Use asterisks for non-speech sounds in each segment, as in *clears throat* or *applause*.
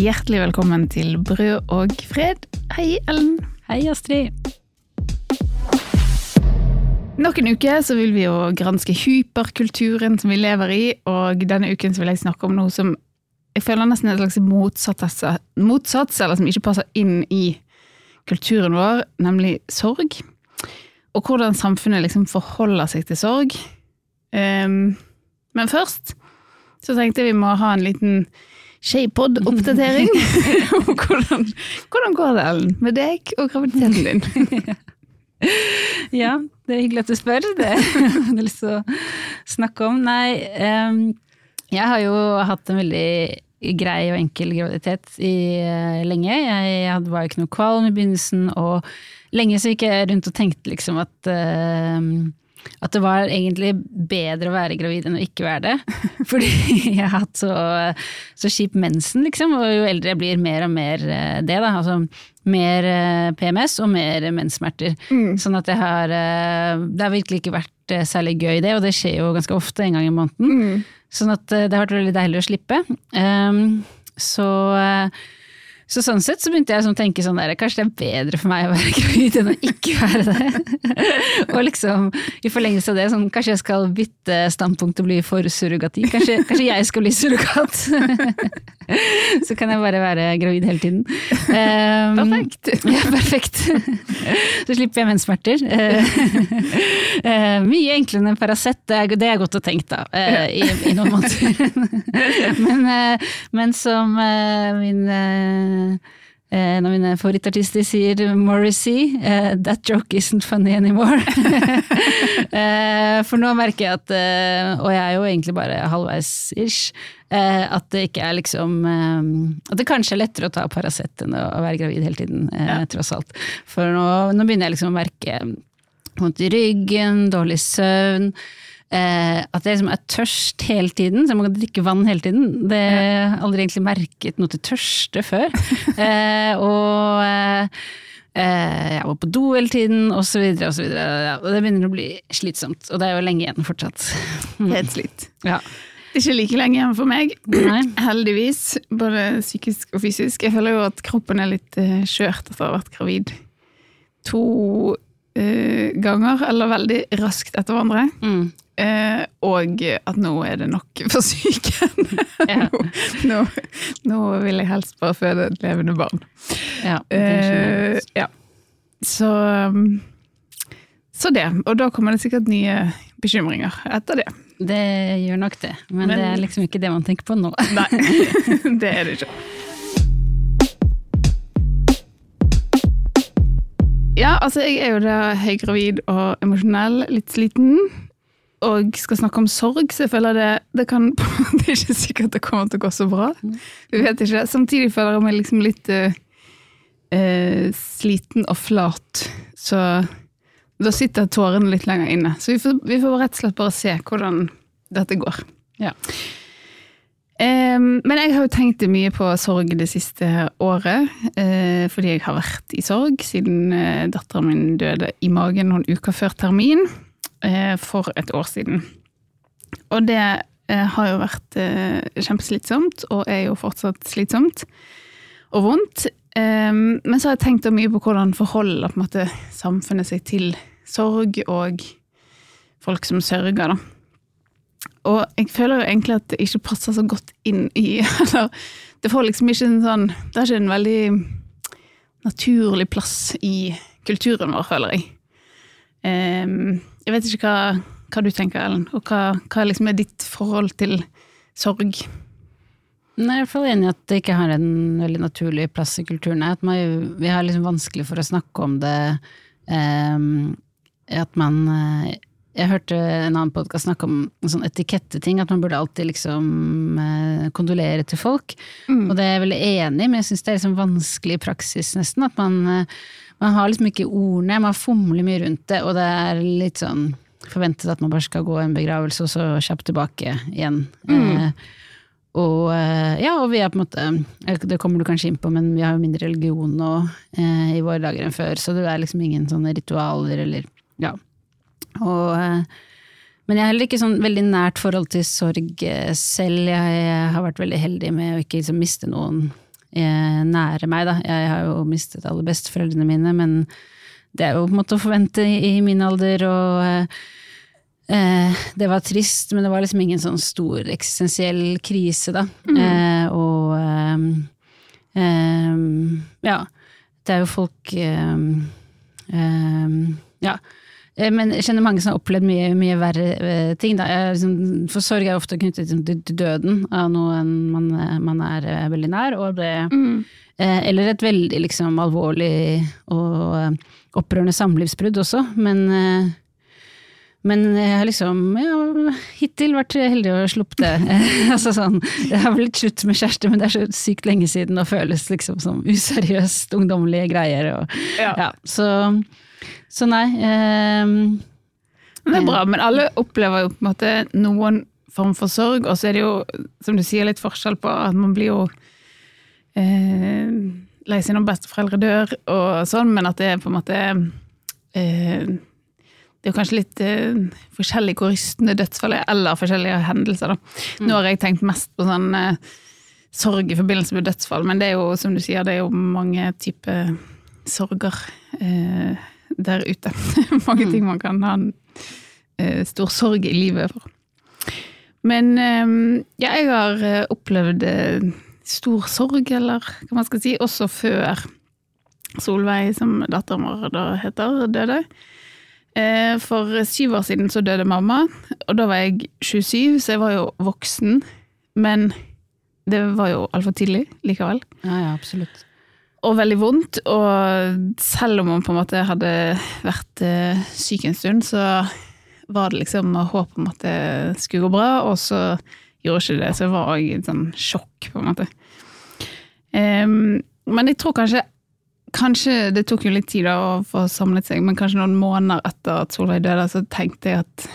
hjertelig velkommen til Brød og fred. Hei, Ellen. Hei, Astrid. Nok en uke så vil vi jo granske hyperkulturen som vi lever i, og denne uken så vil jeg snakke om noe som jeg føler nesten er en slags motsats, motsats eller som ikke passer inn i kulturen vår, nemlig sorg. Og hvordan samfunnet liksom forholder seg til sorg. Um, men først så tenkte jeg vi må ha en liten Shaypod-oppdatering. *laughs* hvordan, hvordan går det, Ellen, med deg og graviditeten din? *laughs* ja, det er hyggelig at du spør. Det har jeg lyst til å snakke om. Nei, um, jeg har jo hatt en veldig grei og enkel graviditet i uh, lenge. Jeg var bare ikke noe kvalm i begynnelsen, og lenge så gikk jeg rundt og tenkte liksom at uh, at det var egentlig bedre å være gravid enn å ikke være det. *laughs* Fordi jeg har hatt så, så kjip mensen, liksom, og jo eldre jeg blir, mer og mer eh, det. da, altså Mer eh, PMS og mer menssmerter. Mm. Sånn at jeg har eh, Det har virkelig ikke vært særlig gøy, det, og det skjer jo ganske ofte, en gang i måneden. Mm. Sånn at det har vært veldig deilig å slippe. Um, så så sånn sett så begynte jeg å tenke sånn der, kanskje det er bedre for meg å være *laughs* gravid enn å ikke være det. *laughs* og liksom i forlengelse av det, sånn, kanskje jeg skal bytte standpunkt og bli for surrogati. Kanskje, kanskje jeg skal bli surrogat. *laughs* så kan jeg bare være gravid hele tiden. Um, perfekt. ja, perfekt. så slipper jeg menssmerter. uh, mye enklere enn Paracet, det, det er godt å tenke da, uh, i, i, noen måneder. men, uh, men, som min Eh, en av mine favorittartister sier Morrissey, uh, 'that joke isn't funny anymore'. uh, *laughs* for nå merker jeg at, uh, og jeg er jo egentlig bare halvveis-ish, at det ikke er liksom At det kanskje er lettere å ta Paracet enn å være gravid hele tiden, ja. tross alt. For nå, nå, begynner jeg liksom å merke vondt i ryggen, dårlig søvn. Eh, at jeg liksom er tørst hele tiden, så jeg må drikke vann hele tiden. Det har jeg aldri egentlig merket noe til tørste før. *laughs* eh, og eh, eh, jeg var på do hele tiden, og så videre og. Ja, og det begynner å bli slitsomt, og det er jo lenge igjen fortsatt. Mm. *laughs* Helt slitt. Ja. Ikke like lenge igjen for meg, Nei. *clears throat* heldigvis. Både psykisk og fysisk. Jeg føler jo at kroppen er litt uh, skjørt etter å ha vært gravid to uh, ganger, eller veldig raskt etter hverandre. Mm. Eh, og at nå er det nok for psyken. Ja. *laughs* nå, nå, nå, vil jeg helst bare føde et levende barn. Ja, eh, ja. Så, um, så det. Og da kommer det sikkert nye bekymringer etter det. Det gjør nok det, men, men det er liksom ikke det man tenker på nå. Nei, *laughs* *laughs* det er det ikke. Ja, altså jeg er jo da høygravid og emosjonell, litt sliten og skal snakke om sorg, så jeg føler det, det kan *laughs* Det er ikke sikkert det kommer til å gå så bra. Vi vet ikke. Samtidig føler jeg meg liksom litt uh, uh, sliten og flat. Så da sitter tårene litt lenger inne. Så vi får, vi får rett og slett bare se hvordan dette går. Ja. Um, men jeg har jo tenkt mye på sorg det siste året. Uh, fordi jeg har vært i sorg siden uh, datteren min døde i magen noen uker før termin. Eh, for et år siden. Og det eh, har jo vært eh, kjempeslitsomt, og er jo fortsatt slitsomt og vondt. Men så har jeg tenkt mye på hvordan forholder på måte, samfunnet seg til sorg og folk som sørger, da. Og jeg føler jo egentlig at det ikke passer så godt inn i *laughs* Eller det får liksom ikke en sånn Det er ikke en veldig naturlig plass i kulturen vår, føler jeg. Um, jeg vet ikke hva, hva du tenker, Ellen, og hva, hva liksom er ditt forhold til sorg? Nei, jeg er i hvert fall enig i at det ikke har en veldig naturlig plass i kulturen. At man, vi har liksom vanskelig for å snakke om det. Um, at man eh, Jeg hørte en annen podkast snakke om en sånn etiketteting, at man burde alltid liksom uh, kondolere til folk. Mm. Og det er jeg veldig enig i, men jeg syns det er liksom vanskelig i praksis, nesten. At man uh, man har liksom ikke ordene, man fomler mye rundt det, og det er litt sånn forventet at man bare skal gå en begravelse og så kjapt tilbake igjen. Mm. Eh, og eh, ja, og vi er på en måte eh, Det kommer du kanskje inn på, men vi har jo mindre religion nå eh, i våre dager enn før, så det er liksom ingen sånne ritualer eller Ja. Og eh, men jeg har heller ikke sånn veldig nært forhold til sorg selv. Jeg har vært veldig heldig med å ikke liksom miste noen eh, nære meg, da. Jeg har jo mistet alle besteforeldrene mine, men det er jo på en måte å forvente i, min alder, og eh, eh, det var trist, men det var liksom ingen sånn stor eksistensiell krise, da. Mm. Eh, og eh, ehm, ja, det er jo folk Ja. Eh, Men jeg kjenner mange som har opplevd mye, mye verre eh, ting. Da. Liksom, for sorg er ofte knyttet til til døden av noen man, man er eh, veldig nær. Det, Mm. eh, eller et veldig liksom, alvorlig og eh, opprørende samlivsbrudd også. Men, eh, men jeg har liksom ja, hittil vært heldig og sluppet det. *laughs* altså sånn, jeg har blitt slutt med kjæreste, men det er så sykt lenge siden og føles liksom som useriøst ungdommelige greier. Og, Ja. ja, så, så nei. ehm, Det er bra, men alle opplever jo på en måte noen form for sorg, og så er det jo, som du sier, litt forskjell på at man blir jo eh, lei seg når besteforeldre dør og sånn, men at det er på en måte eh, Det er jo kanskje litt eh, forskjellig hvor rystende dødsfall er, eller forskjellige hendelser, da. Nå har jeg tenkt mest på sånn eh, sorg i forbindelse med dødsfall, men det er jo, som du sier, det er jo mange typer sorger eh, der ute. *laughs* mange ting man kan ha en eh, stor sorg i livet for. Men eh, ja, jeg har eh, opplevd stor sorg, eller hva man skal si, også før Solveig, som datteren vår da heter, døde. For syv år siden så døde mamma, og da var jeg 27, så jeg var jo voksen. Men det var jo altfor tidlig likevel. ja, ja, absolutt. Og veldig vondt, og selv om hun på en måte hadde vært eh, syk en stund, så var det liksom håp om at det skulle gå bra, og så gjorde ikke det, så det var òg et sånn sjokk, på en måte. Um, men jeg tror kanskje Kanskje det tok jo litt tid da å få samlet seg, men kanskje noen måneder etter at Solveig døde, så tenkte jeg at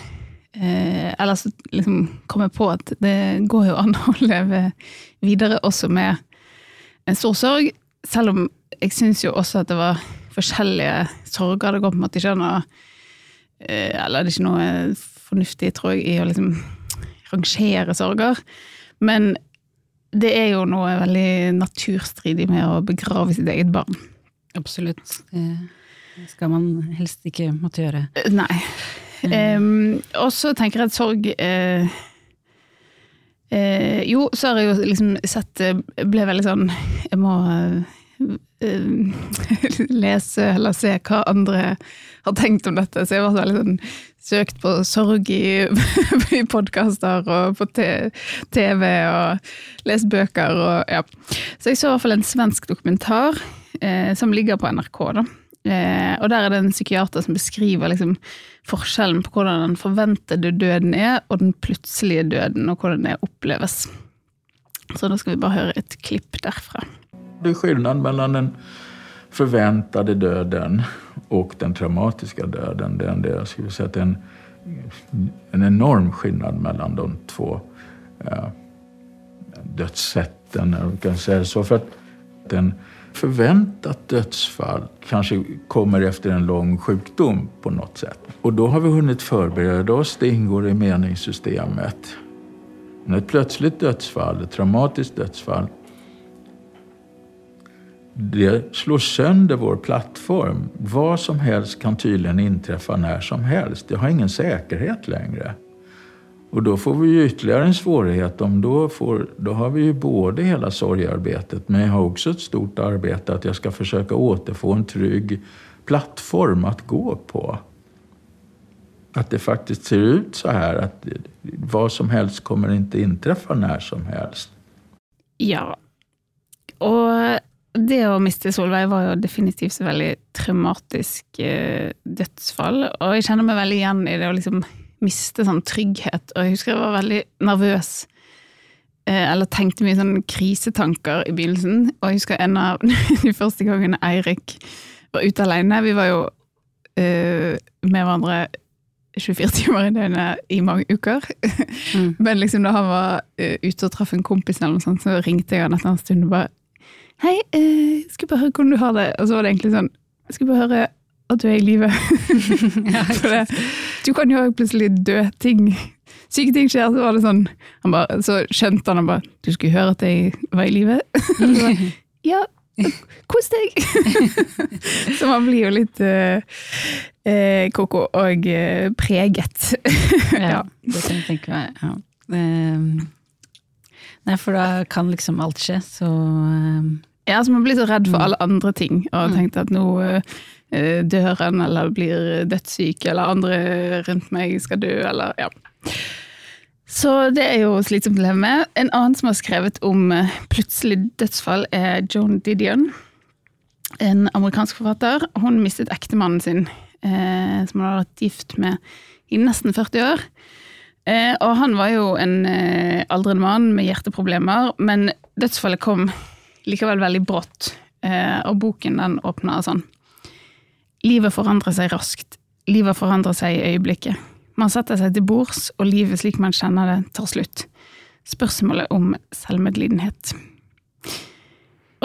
eh, Eller så liksom kom jeg på at det går jo an å *laughs* leve videre også med en stor sorg, selv om jeg syns jo også at det var forskjellige sorger. Det går på en måte ikke an å Eller det er ikke noe fornuftig, tror jeg, i å liksom rangere sorger. Men det er jo noe veldig naturstridig med å begrave sitt eget barn. Absolutt. Det skal man helst ikke måtte gjøre. Eh, Nei. Um, og så tenker jeg at sorg eh, eh, Jo, så har jeg jo liksom sett eh, Ble veldig sånn Jeg må eh, *laughs* lese eller se hva andre har tenkt om dette, så jeg har vært sånn søkt på sorg i, *laughs* i podkaster og på TV og lest bøker og ja. Så jeg så i hvert fall en svensk dokumentar eh, som ligger på NRK, da. Eh, og der er det en psykiater som beskriver liksom, forskjellen på hvordan den forventede døden er, og den plutselige døden, og hvordan det oppleves. Så da skal vi bare høre et klipp derfra. Det er forskjellen mellom den forventede døden og den traumatiske døden. Det er, det, jeg säga det er en, en enorm skillnad mellom de två eh, dødssettene, kan si det så. For at en förväntat dödsfall kanske kommer efter en lång sjukdom på något sätt. Och då har vi hunnit förbereda oss, det ingår i meningssystemet. Men ett plötsligt dödsfall, ett traumatiskt dödsfall, det slår sönder vår plattform. Vad som helst kan tydligen inträffa när som helst. Det har ingen säkerhet längre. Och då får vi ju ytterligare en svårighet. Om då, får, då har vi ju både hela sorgarbetet men jag har också ett stort arbete att jag ska försöka återfå en trygg plattform att gå på. Att det faktiskt ser ut så här att vad som helst kommer inte inträffa när som helst. Ja. Og det å miste Solveig var jo definitivt et veldig traumatisk eh, dødsfall. Og jeg kjenner meg veldig igjen i det å liksom miste sånn trygghet. Og jeg husker jeg var veldig nervøs. Eh, eller tenkte mye sånn krisetanker i begynnelsen. Og jeg husker en av *laughs* de første gangene Eirik var ute alene. Vi var jo eh, med hverandre 24 timer i døgnet i mange uker. Mm. *laughs* Men liksom da han var uh, ute og traff en kompis, eller noe sånt, så ringte jeg han etter en stund og bare Hei, uh, skulle bare høre hvordan du har det. Og så var det egentlig sånn Jeg skulle bare høre at du er i live. *laughs* Du kan jo plutselig dø. Ting Syke ting skjer. Så var det sånn han bare, Så skjønte han han bare Du skulle høre at jeg var i live? *laughs* Ja, kos deg! *laughs* så man blir jo litt eh, eh, koko og eh, preget. ja, det kan jeg tenke meg. Ja. Um, nei, for da kan liksom alt skje, så um, Ja, som man blir så redd for alle andre ting, og har tenkt at nå uh, dør han, eller blir dødssyk, eller andre rundt meg skal dø, eller ja. Så det er jo slitsomt å leve med. En annen som har skrevet om eh, plutselig dødsfall, er Joan Didion. En amerikansk forfatter. Hun mistet ektemannen sin, eh, som hun hadde vært gift med i nesten 40 år. Eh, og han var jo en aldrende mann med hjerteproblemer, men dødsfallet kom likevel veldig brått. Eh, og boken den åpner sånn. Livet forandrer seg raskt. Livet forandrer seg i øyeblikket. Man setter seg til bords, og livet slik man kjenner det, tar slutt. Spørsmålet om selvmedlidenhet.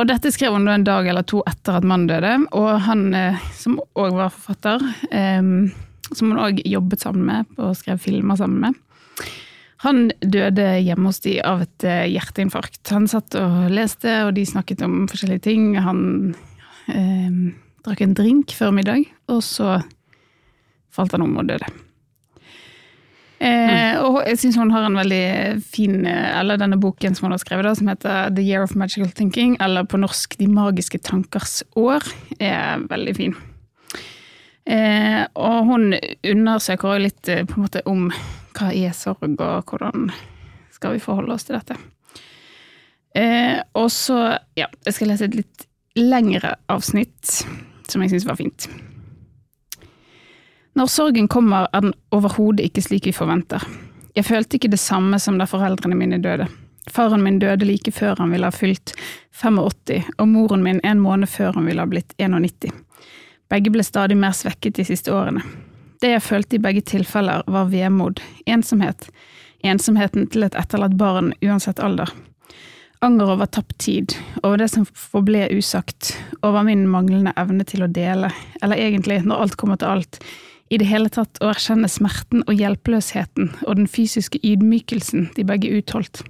Og dette skrev hun en dag eller to etter at mannen døde, og han eh, som òg var forfatter, eh, som hun òg jobbet sammen med og skrev filmer sammen med, han døde hjemme hos de av et eh, hjerteinfarkt. Han satt og leste, og de snakket om forskjellige ting. Han eh, drakk en drink før middag, og så falt han om og døde. Eh, og jeg syns hun har en veldig fin eh, Eller denne boken som hun har skrevet, da, som heter The Year of Magical Thinking, eller på norsk De magiske tankers år, er veldig fin. Eh, og hun undersøker òg litt eh, på en måte om hva er sorg, og hvordan skal vi forholde oss til dette. Eh, og så, ja, jeg skal lese et litt lengre avsnitt som jeg syns var fint. Når sorgen kommer, er den overhodet ikke slik vi forventer. Jeg følte ikke det samme som da foreldrene mine døde. Faren min døde like før han ville ha fylt 85, og moren min en måned før han ville ha blitt 91. Begge ble stadig mer svekket de siste årene. Det jeg følte i begge tilfeller, var vemod, ensomhet, ensomheten til et etterlatt barn uansett alder. Anger over tapt tid, over det som forble usagt, over min manglende evne til å dele, eller egentlig, når alt kommer til alt, i det hele tatt å erkjenne smerten og hjelpeløsheten og den fysiske ydmykelsen de begge utholdt.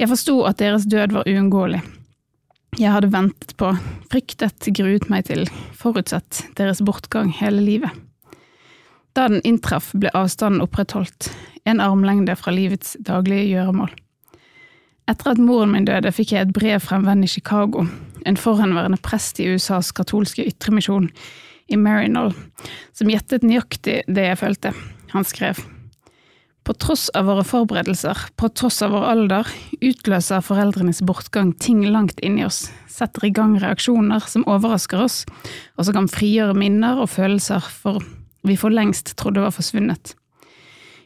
Jeg forsto at deres død var uunngåelig. Jeg hadde ventet på, fryktet, gruet meg til, forutsett deres bortgang hele livet. Da den inntraff, ble avstanden opprettholdt, en armlengde fra livets daglige gjøremål. Etter at moren min døde, fikk jeg et brev fra en venn i Chicago, en forhenværende prest i USAs katolske ytremisjon, i Marinol, som gjettet nøyaktig det jeg følte. Han skrev På tross av våre forberedelser, på tross av vår alder, utløser foreldrenes bortgang ting langt inni oss, setter i gang reaksjoner som overrasker oss, og som kan frigjøre minner og følelser for vi for lengst trodde var forsvunnet.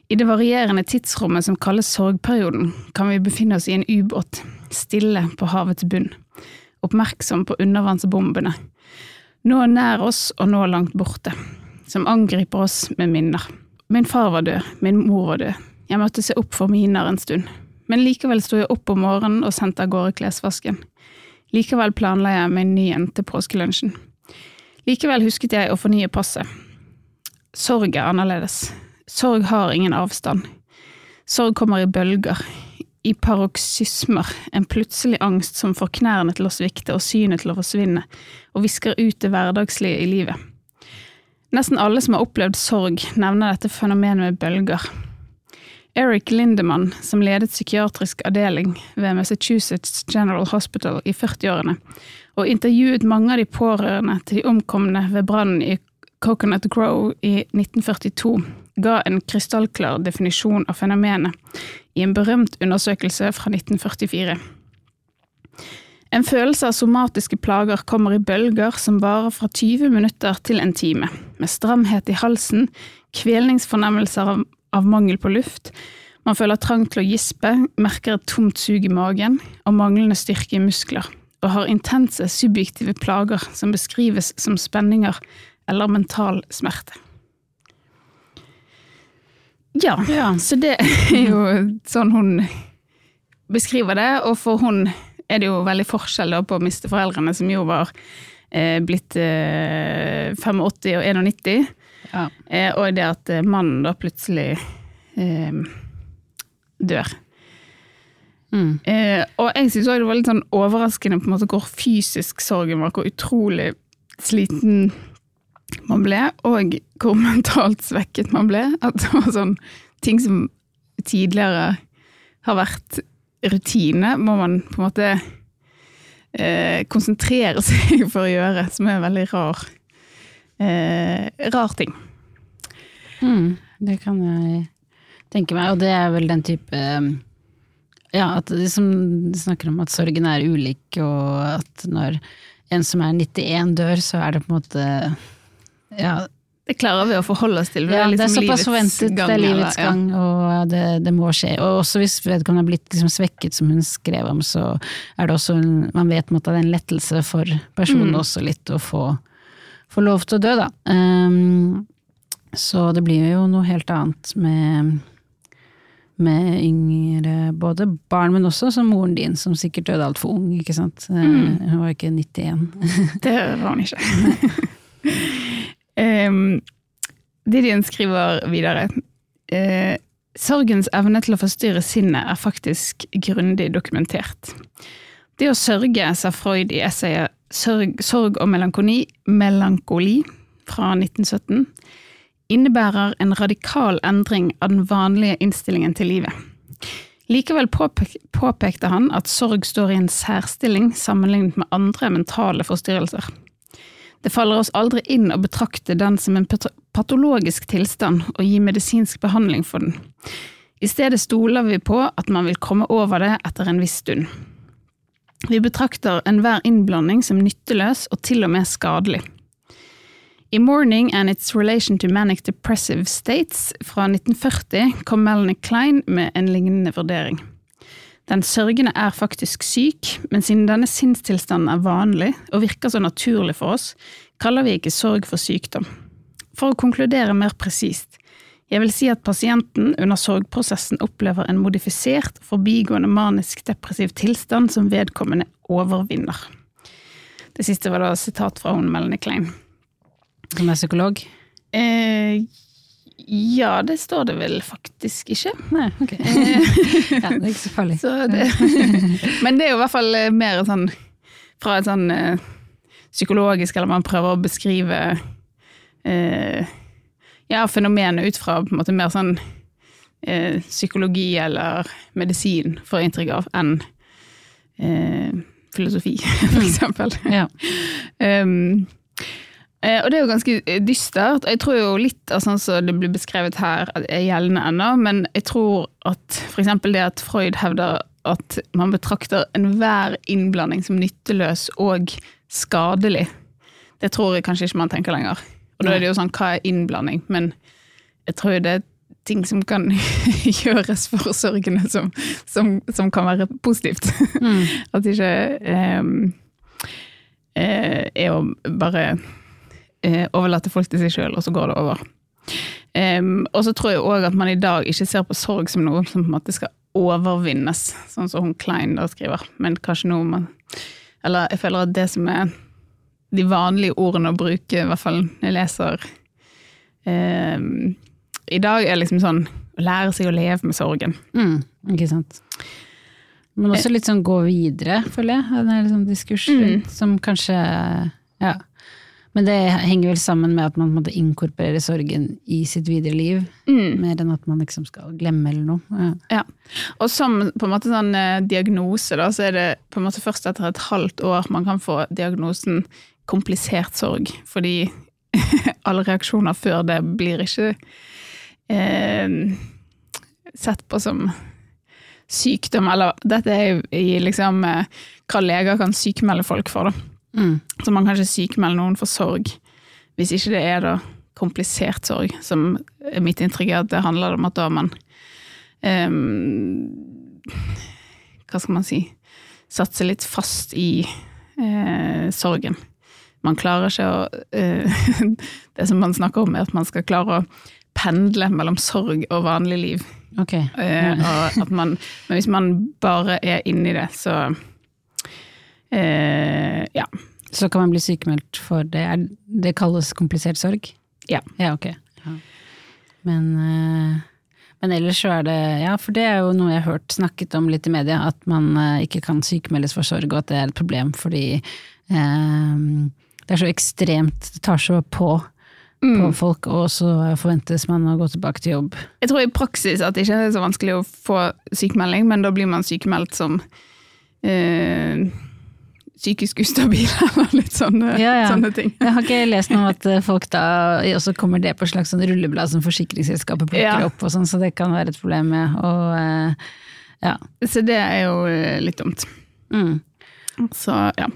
I det varierende tidsrommet som kalles sorgperioden, kan vi befinne oss i en ubåt, stille på havets bunn, oppmerksom på undervannsbombene, nå nær oss og nå langt borte, som angriper oss med minner. Min far var død, min mor var død, jeg måtte se opp for miner en stund, men likevel sto jeg opp om morgenen og sendte av gårde klesvasken. Likevel planla jeg meg ny en til påskelunsjen. Likevel husket jeg å fornye passet. Sorg er annerledes. Sorg har ingen avstand. Sorg kommer i bølger, i paroksysmer, en plutselig angst som får knærne til å svikte og synet til å forsvinne, og visker ut det hverdagslige i livet. Nesten alle som har opplevd sorg, nevner dette fenomenet med bølger. Eric Lindemann, som ledet psykiatrisk avdeling ved Massachusetts General Hospital i 40-årene, og intervjuet mange av de pårørende til de omkomne ved brannen i Coconut Grow i 1942, ga en krystallklar definisjon av fenomenet i en berømt undersøkelse fra 1944. En følelse av somatiske plager kommer i bølger som varer fra 20 minutter til en time, med stramhet i halsen, kvelningsfornemmelser av, av mangel på luft, man føler trang til å gispe, merker et tomt sug i magen og manglende styrke i muskler, og har intense subjektive plager som beskrives som spenninger eller mental smerte. Ja, så det er jo sånn hun beskriver det, og for hun er det jo veldig forskjell på å miste foreldrene, som jo var eh, blitt eh, 85 og 91, Ja. eh, og det at eh, mannen da plutselig eh, dør. Mm. Eh, og jeg syns det var litt sånn overraskende på en måte hvor fysisk sorgen var, hvor utrolig sliten man ble, og hvor mentalt svekket man ble. At det var sånn ting som tidligere har vært rutine, må man på en måte eh, konsentrere seg *laughs* for å gjøre, som er en veldig rar, eh, rar ting. Mm, det kan jeg tenke meg, og det er vel den type Ja, at de som snakker om at sorgen er ulik, og at når en som er 91 dør, så er det på en måte Ja, Det klarer vi å forholde oss til. ja det er liksom såpass livets forventet, gang, det er eller- livets ja. gang, og det, det må skje. Og også hvis vedkommende har blitt liksom svekket, som hun skrev om, så er det også en, Man vet at det er en lettelse for personen Mm. også litt å få, få lov til å dø, da. Um, så det blir jo noe helt annet med med yngre både barn, men også som moren din, som sikkert døde altfor ung, ikke sant. Eh, Mm. Hun var ikke 91. Det var hun ikke. *laughs* um, Didien skriver videre. Uh, sorgens evne til å forstyrre sinnet er faktisk grundig dokumentert. Det å sørge, sa Freud i essayet Sorg, sorg og melankoli, melankoli fra 1917, innebærer en radikal endring av den vanlige innstillingen til livet. Likevel påpek påpekte han at sorg står i en særstilling sammenlignet med andre mentale forstyrrelser. Det faller oss aldri inn å betrakte den som en patologisk tilstand og gi medisinsk behandling for den. I stedet stoler vi på at man vil komme over det etter en viss stund. Vi betrakter enhver innblanding som nytteløs og til og med skadelig. I Morning and Its Relation to Manic Depressive States fra 1940 kom Melanie Klein med en lignende vurdering. Den sørgende er faktisk syk, men siden denne sinnstilstanden er vanlig og virker så naturlig for oss, kaller vi ikke sorg for sykdom. For å konkludere mer presist, jeg vil si at pasienten under sorgprosessen opplever en modifisert, forbigående manisk-depressiv tilstand som vedkommende overvinner. Det siste var da sitat fra hun Melanie Klein. Som er psykolog. Eh, ja, det står det vel faktisk ikke. Nei, ok. *laughs* ja, det er ikke så farlig. Så det, *laughs* men det er jo i hvert fall eh, mer sånn fra et sånn eh, psykologisk, eller man prøver å beskrive eh, ja, fenomenet ut fra på en måte mer sånn eh, psykologi eller medisin, får jeg inntrykk av, enn eh, filosofi, *laughs* for eksempel. Ja. Um, og det er jo ganske dystert. Jeg tror jo litt av sånn som det blir beskrevet her, er gjeldende ennå, men jeg tror at f.eks. det at Freud hevder at man betrakter enhver innblanding som nytteløs og skadelig, det tror jeg kanskje ikke man tenker lenger. Og da er det jo sånn, hva er innblanding? Men jeg tror det er ting som kan *laughs* gjøres for sørgende som, som, som kan være positivt. Mm. *laughs* At det ikke eh, er å bare eh, overlater folk til seg sjøl, og så går det over. Um, og så tror jeg òg at man i dag ikke ser på sorg som noe som på en måte skal overvinnes, sånn som hun Klein da skriver, men kanskje noe man Eller jeg føler at det som er de vanlige ordene å bruke, i hvert fall når jeg leser um, i dag, er liksom sånn å lære seg å leve med sorgen. Mm, ikke sant. Men også litt sånn gå videre, føler jeg. Det er liksom diskurs mm. som kanskje Ja. Men det henger vel sammen med at man måtte inkorporere sorgen i sitt videre liv, mer enn at man liksom skal glemme eller noe. Ja. Ja. Og som på en måte sånn eh, diagnose, da, så er det på en måte først etter et halvt år man kan få diagnosen komplisert sorg. Fordi *laughs* alle reaksjoner før det blir ikke eh, sett på som sykdom, eller dette er i liksom eh, hva leger kan sykmelde folk for, da. Mm. Så man kan ikke sykmelde noen for sorg, hvis ikke det er da komplisert sorg, som er mitt inntrykk er at det handler om at da man um, Hva skal man si Satser litt fast i uh, sorgen. Man klarer ikke å uh, *laughs* Det som man snakker om, er at man skal klare å pendle mellom sorg og vanlig liv. Ok. Uh, og man, men hvis man bare er inni det, så Ja. Så kan man bli sykemeldt for det. Er, det kalles komplisert sorg? Ja. Ja, ok. Ja. Men, eh, Men ellers så er det, ja, for det er jo noe jeg har hørt snakket om litt i media, at man eh, ikke kan sykemeldes for sorg, og at det er et problem fordi eh, det er så ekstremt, det tar så på på folk, og så forventes man å gå tilbake til jobb. Jeg tror i praksis at det ikke er så vanskelig å få sykemelding, men da blir man sykemeldt som eh, psykisk ustabil, *laughs* eller litt sånne, Ja, ja. sånne ting. Jeg har ikke lest noe om at eh, folk da også kommer det på slags sånn rulleblad som forsikringsselskapet plukker Ja. opp, og sånn, så det kan være et problem med å eh, Ja. Så det er jo eh, litt dumt. Mm. Så ja.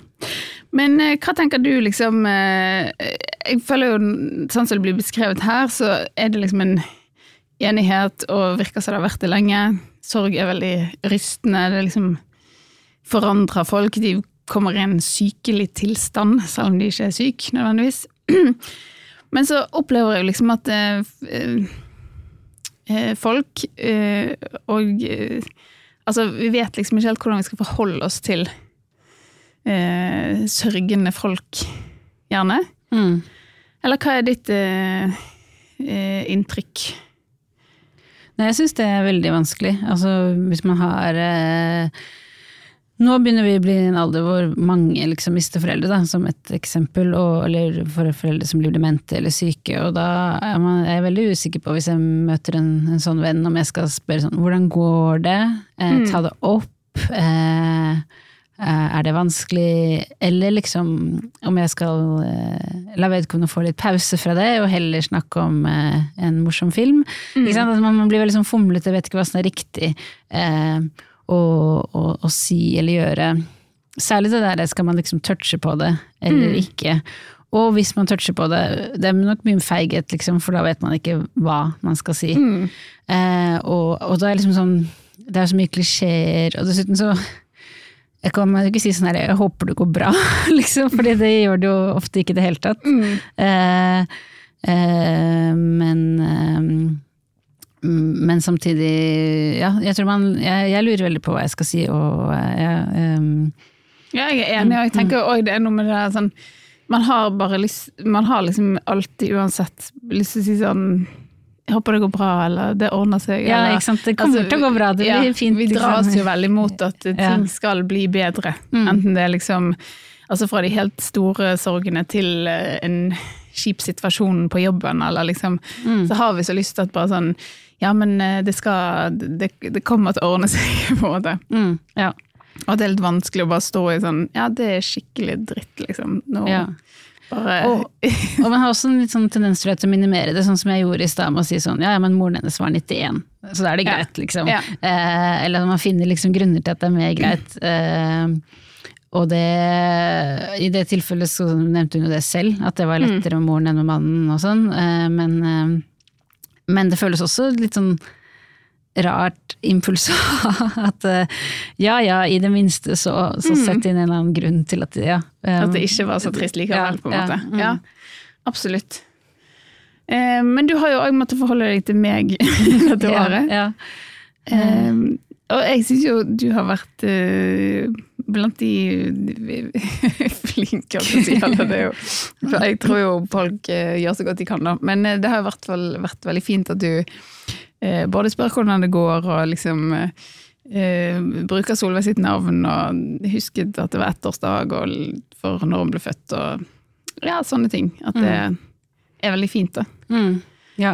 Men hva tenker du liksom Jeg føler jo, sånn som det blir beskrevet her, så er det liksom en enighet, og virker som det har vært det lenge. Sorg er veldig rystende. Det liksom forandrer folk. De kommer i en sykelig tilstand, selv om de ikke er syke, nødvendigvis. *clears throat* Men så opplever jeg jo liksom at eh, eh, folk eh, og eh, Altså, vi vet liksom ikke helt hvordan vi skal forholde oss til eh, sørgende folk, gjerne. Mm. Eller hva er ditt eh, eh, inntrykk? Nei, jeg syns det er veldig vanskelig. Altså, hvis man har eh, Nå begynner vi å bli i en alder hvor mange liksom mister foreldre, da, som et eksempel. Og, eller for foreldre som blir demente eller syke. Og da er man, jeg er veldig usikker på, hvis jeg møter en, en sånn venn, om jeg skal spørre sånn Hvordan går det? Eh, ta det opp. Eh, eh, er det vanskelig? Eller liksom om jeg skal eh, la vedkommende få litt pause fra det, og heller snakke om eh, en morsom film. Sant? Altså, man, man blir veldig sånn fomlete, vet ikke hva som er riktig eh, å, å, å si eller gjøre. Særlig det der, skal man liksom touche på det eller ikke. Og hvis man toucher på det, det er nok mye feighet, liksom, for da vet man ikke hva man skal si. Eh, og, og da er liksom sånn Det er så mye klisjeer, og dessuten så jeg kan jo ikke si sånn her 'jeg håper det går bra', *laughs* liksom, fordi det gjør det jo ofte ikke i det hele tatt. Eh, eh, men eh, men samtidig, ja, jeg tror man jeg, jeg lurer veldig på hva jeg skal si, og eh, jeg, um, Ja, jeg er enig, og jeg tenker òg det er noe med det der sånn Man har bare lyst Man har liksom alltid uansett lyst til å si sånn Jeg håper det går bra, eller det ordner seg. Ja, eller, ikke sant, det kommer til å gå bra, det blir fint, Vi liksom. oss jo veldig mot at ting Ja. skal bli bedre. Mm. Enten det er liksom Altså fra de helt store sorgene til eh, en kjip situasjon på jobben, eller liksom Mm. Så har vi så lyst til at bare sånn Ja, men eh, det skal Det, det kommer til å ordne seg, *laughs* på en måte. mm, ja, Og at det er litt vanskelig å bare stå i sånn Ja, det er skikkelig dritt, liksom. Nå ja. bare Og, *laughs* og man har også en litt sånn tendens til å minimere det, sånn som jeg gjorde i stad med å si sånn ja, ja, men moren hennes var 91, så da er det Ja. greit, liksom. Ja. Eh, eller at man finner liksom grunner til at det er mer greit. Eh, og det, i det tilfellet så nevnte hun jo det selv, at det var lettere med moren enn med mannen og sånn, eh, men, eh, men det føles også litt sånn rart impuls. *laughs* At eh, ja ja, i det minste så, så sett inn en eller annen grunn til at ja. Um, At det ikke var så trist likevel, Ja, på en ja, måte. mm. Ja, absolutt. Eh, men du har jo òg måttet forholde deg til meg *laughs* dette ja, året. Ja. Eh, og jeg syns jo du har vært eh, blant de *laughs* flinke, jeg å si. Det jo, for jeg tror jo folk eh, gjør så godt de kan, da. Men eh, det har i hvert fall vært veldig fint at du eh, både spør hvordan det går, og liksom eh, bruker Solveig sitt navn, og husket at det var ettårsdag for når hun ble født, og ja, sånne ting. At det er veldig fint, da. Mm. Ja,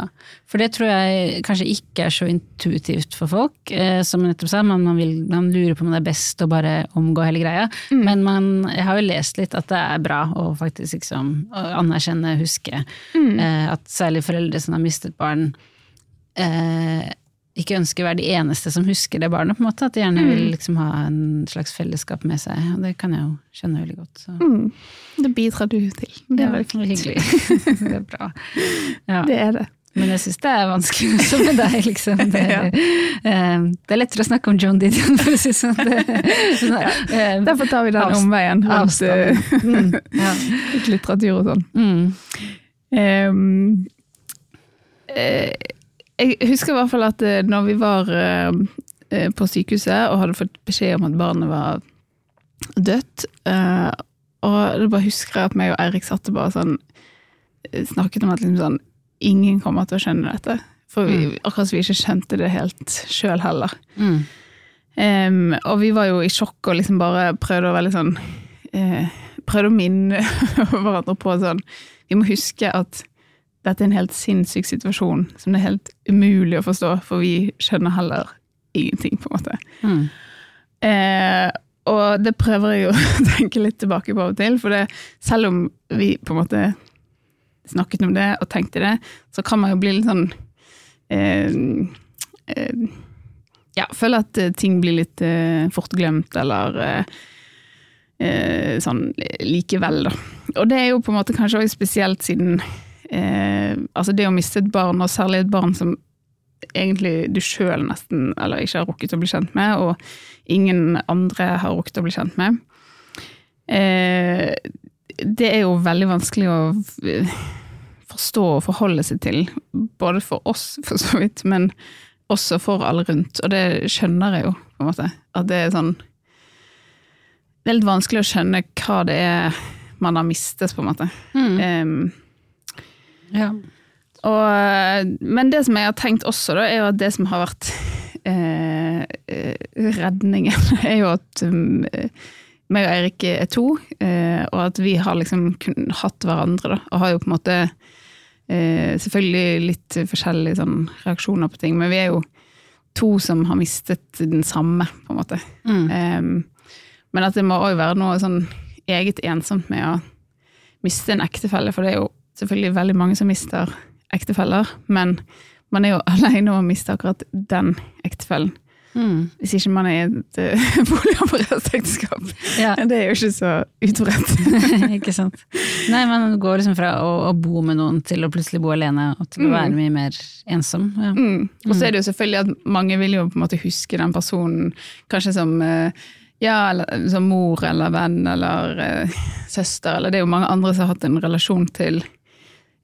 for det tror jeg kanskje ikke er så intuitivt for folk. Eh, som jeg nettopp sa, man, man, vil, man lurer på om det er best å bare omgå hele greia. Men man, jeg har jo lest litt at det er bra å faktisk liksom, å anerkjenne, huske. Eh, at særlig foreldre som har mistet barn, eh, ikke ønsker å være de eneste som husker det barnet. på en måte, At de gjerne vil liksom ha en slags fellesskap med seg. Og det kan jeg jo skjønne veldig godt. Så. Mm. Det bidrar du til. Det er Ja, veldig hyggelig. *laughs* det er bra. Ja. Det er det. Men jeg syns det er vanskelig også med deg, liksom. *laughs* Det, Ja. eh, det er lettere å snakke om John Didion, *laughs* for å si sånn. Det, sånn eh, Derfor tar vi den omveien rundt eh, Mm, ja. litteratur og sånn. Mm. Um, eh, jeg husker i hvert fall at eh, når vi var eh, eh, på sykehuset og hadde fått beskjed om at barnet var dødt, og da bare husker jeg at meg og Eirik satt og bare sånn snakket om at liksom sånn Ingen kommer til å skjønne dette. For vi, akkurat som vi ikke skjønte det helt sjøl heller. Mm. Um, og vi var jo i sjokk og liksom bare prøvde å være litt sånn uh, Prøvde å minne *laughs* hverandre på sånn Vi må huske at dette er en helt sinnssyk situasjon som det er helt umulig å forstå, for vi skjønner heller ingenting, på en måte. Mm. Eh, og det prøver jeg *laughs* å tenke litt tilbake på av og til, for det, selv om vi på en måte snakket om det og tenkte det, så kan man jo bli litt sånn eh, eh, Ja, føle at eh, ting blir litt eh, fort glemt, eller eh, sånn likevel, da. Og det er jo på en måte kanskje også spesielt siden eh, Altså det å miste et barn, og særlig et barn som egentlig du sjøl nesten eller ikke har rukket å bli kjent med, og ingen andre har rukket å bli kjent med. Eh, det er jo veldig vanskelig å forstå og forholde seg til, både for oss for så vidt, men også for alle rundt. Og det skjønner jeg jo, på en måte. At det er sånn Det er litt vanskelig å skjønne hva det er man har mistet, på en måte. Mm. Em, Ja. og, men det som jeg har tenkt også, da, er jo at det som har vært *laughs* eh, eh, redningen, *laughs* er jo at um, meg og Eirik er to, eh, og at vi har liksom kun hatt hverandre, da, og har jo på en måte eh, selvfølgelig litt forskjellige sånn, reaksjoner på ting, men vi er jo to som har mistet den samme, på en måte. Mm. Men at det må òg være noe sånn eget ensomt med å miste en ektefelle, for det er jo selvfølgelig veldig mange som mister ektefeller, men man er jo *laughs* alene om å miste akkurat den ektefellen. Mm. Hvis ikke man er i et *laughs* uh, polyamorøst ekteskap. Ja. *laughs* Det er jo ikke så utbredt. ikke sant. Nei, man går liksom fra å, å bo med noen til å plutselig bo alene, og til å Mm. være mye mer ensom. Ja. Mm. Og så er det jo selvfølgelig at mange vil jo på en måte huske den personen kanskje som eh, ja, eller, som mor eller venn eller uh, søster, eller det er jo mange andre som har hatt en relasjon til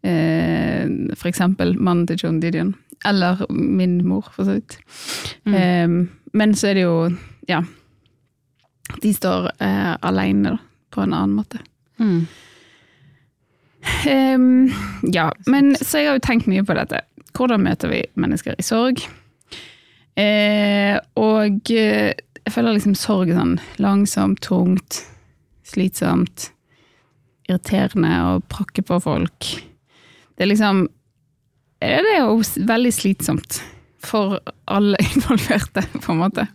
eh, eksempel mannen til John Didion, eller min mor, for så vidt. Eh, men så er det jo, ja, de står eh, alene da, på en annen måte. Mm. Ehm, ja, men så jeg har jo tenkt mye på dette. Hvordan møter vi mennesker i sorg? Eh, og eh, jeg føler liksom sorg sånn langsomt, tungt, slitsomt, irriterende å prakke på folk. Det er liksom Det er jo veldig slitsomt for alle *laughs* involverte, på en måte.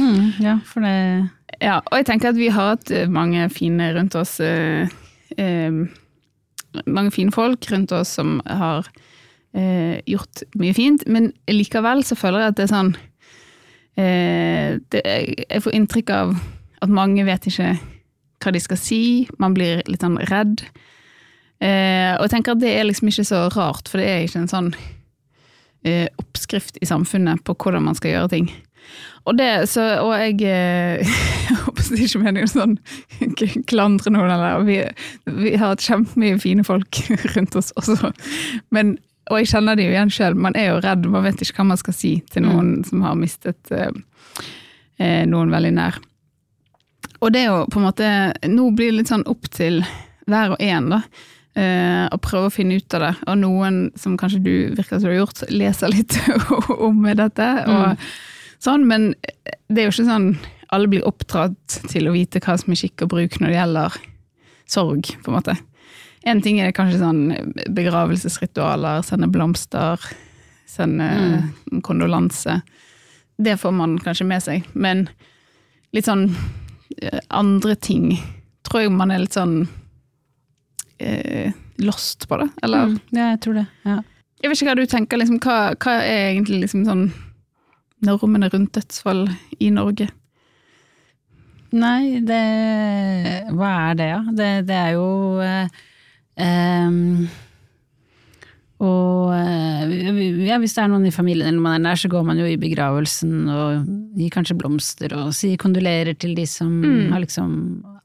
Mm, ja, for det Ja, og jeg tenker at vi har hatt eh, mange fine rundt oss eh, eh, Mange fine folk rundt oss som har eh, gjort mye fint, men likevel så føler jeg at det er sånn eh, det, Jeg får inntrykk av at mange vet ikke hva de skal si, man blir litt sånn redd. Eh, og jeg tenker at det er liksom ikke så rart, for det er ikke en sånn eh, oppskrift i samfunnet på hvordan man skal gjøre ting. Og, det, så, og jeg eh, *laughs* jeg håper det ikke meningen sånn *laughs* klandre noen, eller vi, vi har hatt kjempemye fine folk *laughs* rundt oss også. Men, og jeg kjenner det jo igjen sjøl, man er jo redd, man vet ikke hva man skal si til noen som har mistet eh, eh, noen veldig nær. Og det er jo på en måte Nå blir det litt sånn opp til hver og en, da. Eh, og prøve å finne ut av det. Og noen, som kanskje du virker som du har gjort, leser litt *laughs* om dette. og sånn, Men det er jo ikke sånn alle blir oppdratt til å vite hva som er skikk og bruk når det gjelder sorg, på en måte. En ting er kanskje sånn begravelsesritualer, sende blomster, sende kondolanse. Det får man kanskje med seg, men litt sånn eh, andre ting tror jeg man er litt sånn eh, lost på det, eller? Mm, ja, jeg tror det. Ja. Jeg vet ikke hva du tenker, liksom, hva, hva er egentlig liksom sånn normene rundt dødsfall i Norge? Nei, det Hva er det, ja? Det, det er jo eh, Og eh, ja, hvis det er noen i familien eller man er nær, så går man jo i begravelsen og gir kanskje blomster og sier kondolerer til de som har liksom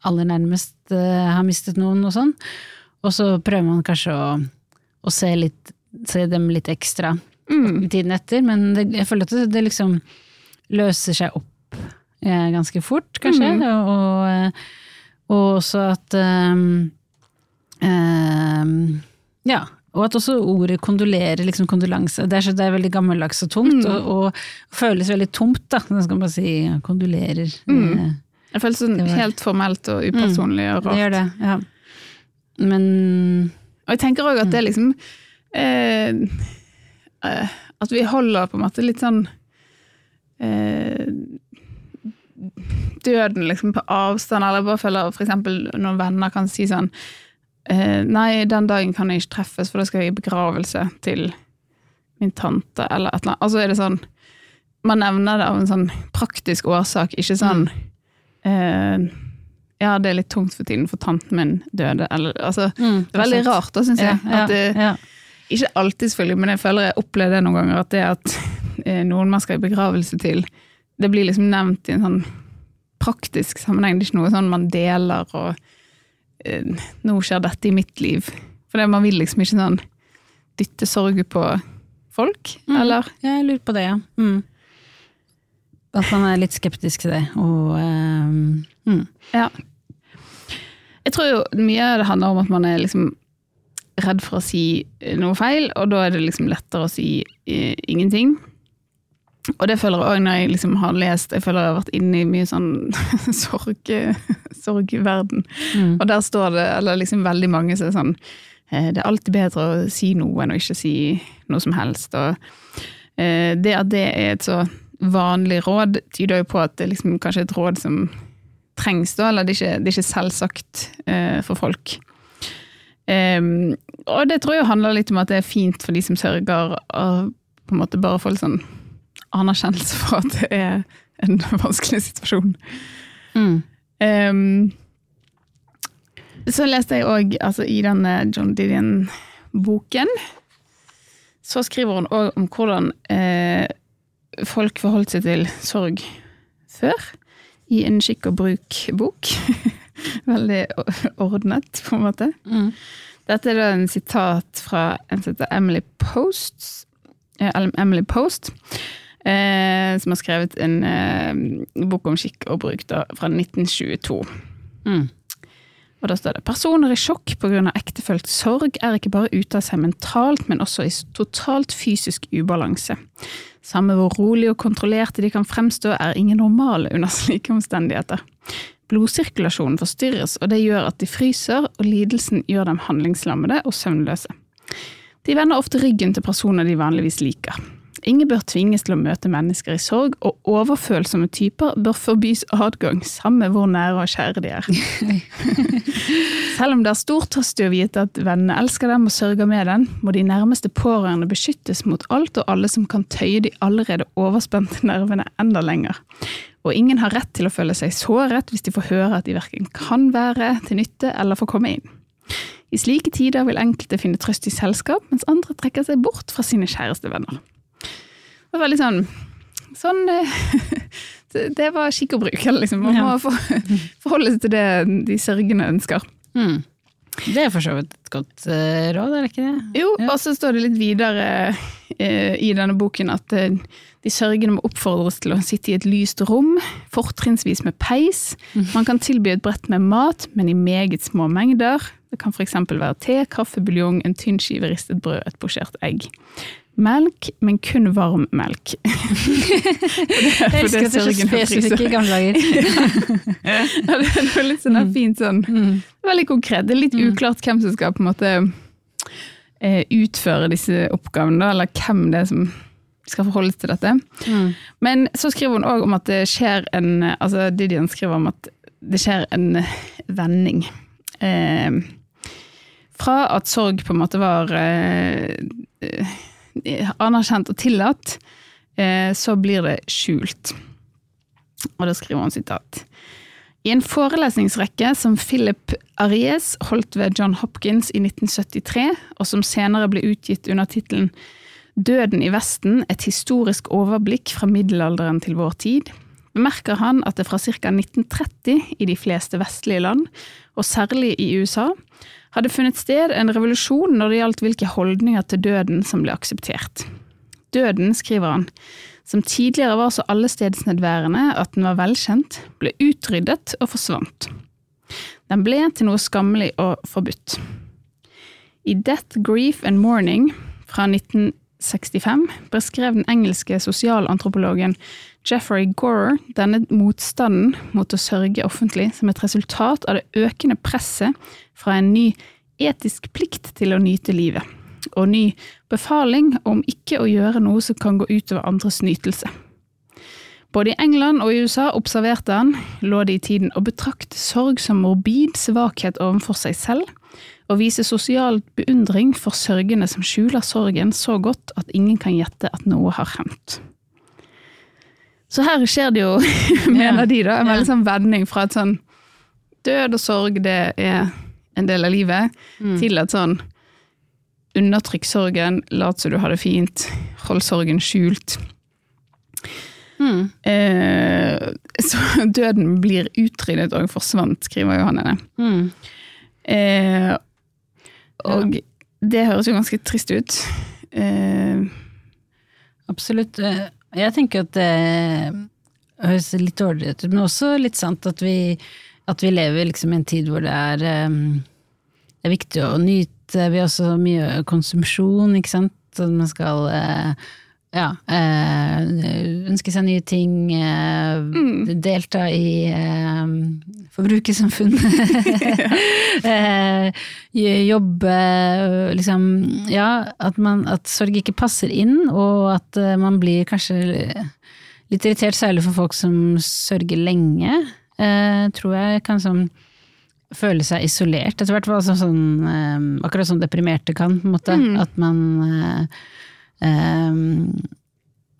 aller nærmest uh, har mistet noen og sånn. Og så prøver man kanskje å, å se, litt, se dem litt ekstra Mm. tiden etter, men det, jeg føler at det, det liksom løser seg opp eh, ganske fort, kanskje. Og, og, og også at um, um, Ja, Og at også ordet kondolere, liksom kondolanse, det er, så, det er veldig gammeldags og tungt, og, og, føles veldig tomt, da. Nå skal man bare si kondolerer. Eh, Det føles sånn helt formelt og upersonlig og rart. Det gjør det, ja. Men Og jeg tenker òg at det liksom eh, eh, At vi holder på en måte litt sånn eh, Døden liksom på avstand, eller jeg bare føler eksempel når venner kan si sånn eh, Nei, den dagen kan jeg ikke treffes, for da skal jeg i begravelse til min tante, eller et eller annet. Altså er det sånn Man nevner det av en sånn praktisk årsak, ikke sånn eh, Ja, det er litt tungt for tiden, for tanten min døde, eller altså mm, det er veldig rart, da, syns jeg. Ja, At det, ja, ja. ikke alltid, selvfølgelig, men jeg føler jeg opplever det noen ganger, at det at eh, noen man skal i begravelse til, det blir liksom nevnt i en sånn praktisk sammenheng. Det er ikke noe sånn man deler og eh, 'Nå skjer dette i mitt liv'. For det, man vil liksom ikke sånn dytte sorg på folk, Mm. eller? Jeg lurer på det, ja. Mm. At man er litt skeptisk til det, og um, mm. Ja. Jeg tror jo mye av det handler om at man er liksom redd for å si noe feil, og da er det liksom lettere å si eh, ingenting. Og det føler jeg òg når jeg liksom har lest Jeg føler jeg har vært inne i mye sånn *laughs* sorg, sorgverden. Mm. Og der står det, eller liksom veldig mange som er sånn eh, Det er alltid bedre å si noe enn å ikke si noe som helst. Og eh, det at det er et så vanlig råd, tyder jo på at det liksom kanskje er et råd som trengs, da, eller det er ikke, det er ikke selvsagt eh, for folk. Um, og det tror jeg handler litt om at det er fint for de som sørger, å på en måte bare få litt sånn anerkjennelse for at det er en *laughs* vanskelig situasjon. Mm. Um, så leste jeg òg, altså i denne John Didion-boken, så skriver hun òg om hvordan eh, folk forholdt seg til sorg før, i en skikk og bruk-bok. *laughs* Veldig ordnet, på en måte. Mm. Dette er da en sitat fra en som heter Emily Post, eh, Emily Post eh, som har skrevet en eh, bok om skikk og bruk da, fra 1922. Mm. Og da står det personer i sjokk pga. ektefølt sorg er ikke bare ute av seg mentalt, men også i totalt fysisk ubalanse. Samme hvor rolig og kontrollerte de kan fremstå, er ingen normale under slike omstendigheter. Blodsirkulasjonen forstyrres, og det gjør at de fryser, og lidelsen gjør dem handlingslammede og søvnløse. De vender ofte ryggen til personer de vanligvis liker. Ingen bør tvinges til å møte mennesker i sorg, og overfølsomme typer bør forbys adgang, samme hvor nære og kjære de er. *laughs* Selv om det er stor trøst i å vite at vennene elsker dem og sørger med dem, må de nærmeste pårørende beskyttes mot alt og alle som kan tøye de allerede overspente nervene enda lenger. Og ingen har rett til å føle seg såret hvis de får høre at de verken kan være til nytte eller får komme inn. I slike tider vil enkelte finne trøst i selskap, mens andre trekker seg bort fra sine kjæreste venner. Det var veldig sånn Sånn eh, *laughs* det- var skikk og bruk. Liksom. Man må Ja. *laughs* for, forholde seg til det de sørgende ønsker. Mm. Det er for så vidt et godt uh, råd, er det ikke det? Jo, Ja. og så står det litt videre uh, i denne boken at uh, de sørgende må oppfordres til å sitte i et lyst rom, fortrinnsvis med peis. Man kan tilby et brett med mat, men i meget små mengder. Det kan f.eks. være te, kaffe, buljong, en tynn skive ristet brød, et posjert egg. Melk, men kun varm melk. *laughs* Jeg elsker at det er så spesifikke i gamle dager. *laughs* Ja, det er noe litt sånn mm. fint sånn Mm. Veldig konkret. Det er litt uklart hvem som skal på en måte eh, utføre disse oppgavene, eller hvem det er som skal forholde seg til dette. Mm. Men så skriver hun òg om at det skjer en Altså Didian skriver om at det skjer en vending. Eh, fra at sorg på en måte var eh, eh, anerkjent og tillatt, eh, så blir det skjult. Og da skriver hun sitat. I en forelesningsrekke som Philip Aries holdt ved John Hopkins i 1973, og som senere ble utgitt under tittelen Døden i Vesten et historisk overblikk fra middelalderen til vår tid, bemerker han at det fra ca. 1930 i de fleste vestlige land, og særlig i USA, hadde funnet sted en revolusjon når det gjaldt hvilke holdninger til døden som ble akseptert. Døden, skriver han, som tidligere var så allestedsnedværende at den var velkjent, ble utryddet og forsvant. Den ble til noe skammelig og forbudt. I Death, Grief and Mourning fra 1965 beskrev den engelske sosialantropologen Jeffrey Gorer denne motstanden mot å sørge offentlig som et resultat av det økende presset fra en ny etisk plikt til å nyte livet, og ny befaling om ikke å gjøre noe som kan gå utover andres nytelse. Både i England og i USA observerte han, lå det i tiden å betrakte sorg som morbid svakhet overfor seg selv, og vise sosial beundring for sørgende som skjuler sorgen så godt at ingen kan gjette at noe har hendt. Så her skjer det jo, *laughs* mener de, da, en veldig sånn vending fra et sånn død og sorg, det er en del av livet, Mm. til at sånn undertrykk sorgen, lat som du har det fint, hold sorgen skjult. Mm. Eh, så *laughs* døden blir utryddet og forsvant, skriver Johanne. Mm. Eh, og det høres jo ganske trist ut. Eh, Absolutt. Jeg tenker at det høres litt dårlig ut, men også litt sant at vi, at vi lever liksom i en tid hvor det er, det er viktig å nyte. Vi har også mye konsumsjon, ikke sant. At man skal eh, ja, Øh, ønske seg nye ting, eh, delta i øh, *laughs* *laughs* eh, jobbe, liksom Ja, at, man, at sorg ikke passer inn, og at man blir kanskje litt irritert, særlig for folk som sørger lenge. Tror jeg kan sånn føle seg isolert, etter hvert. Altså sånn, akkurat som deprimerte kan, på en måte. At man eh,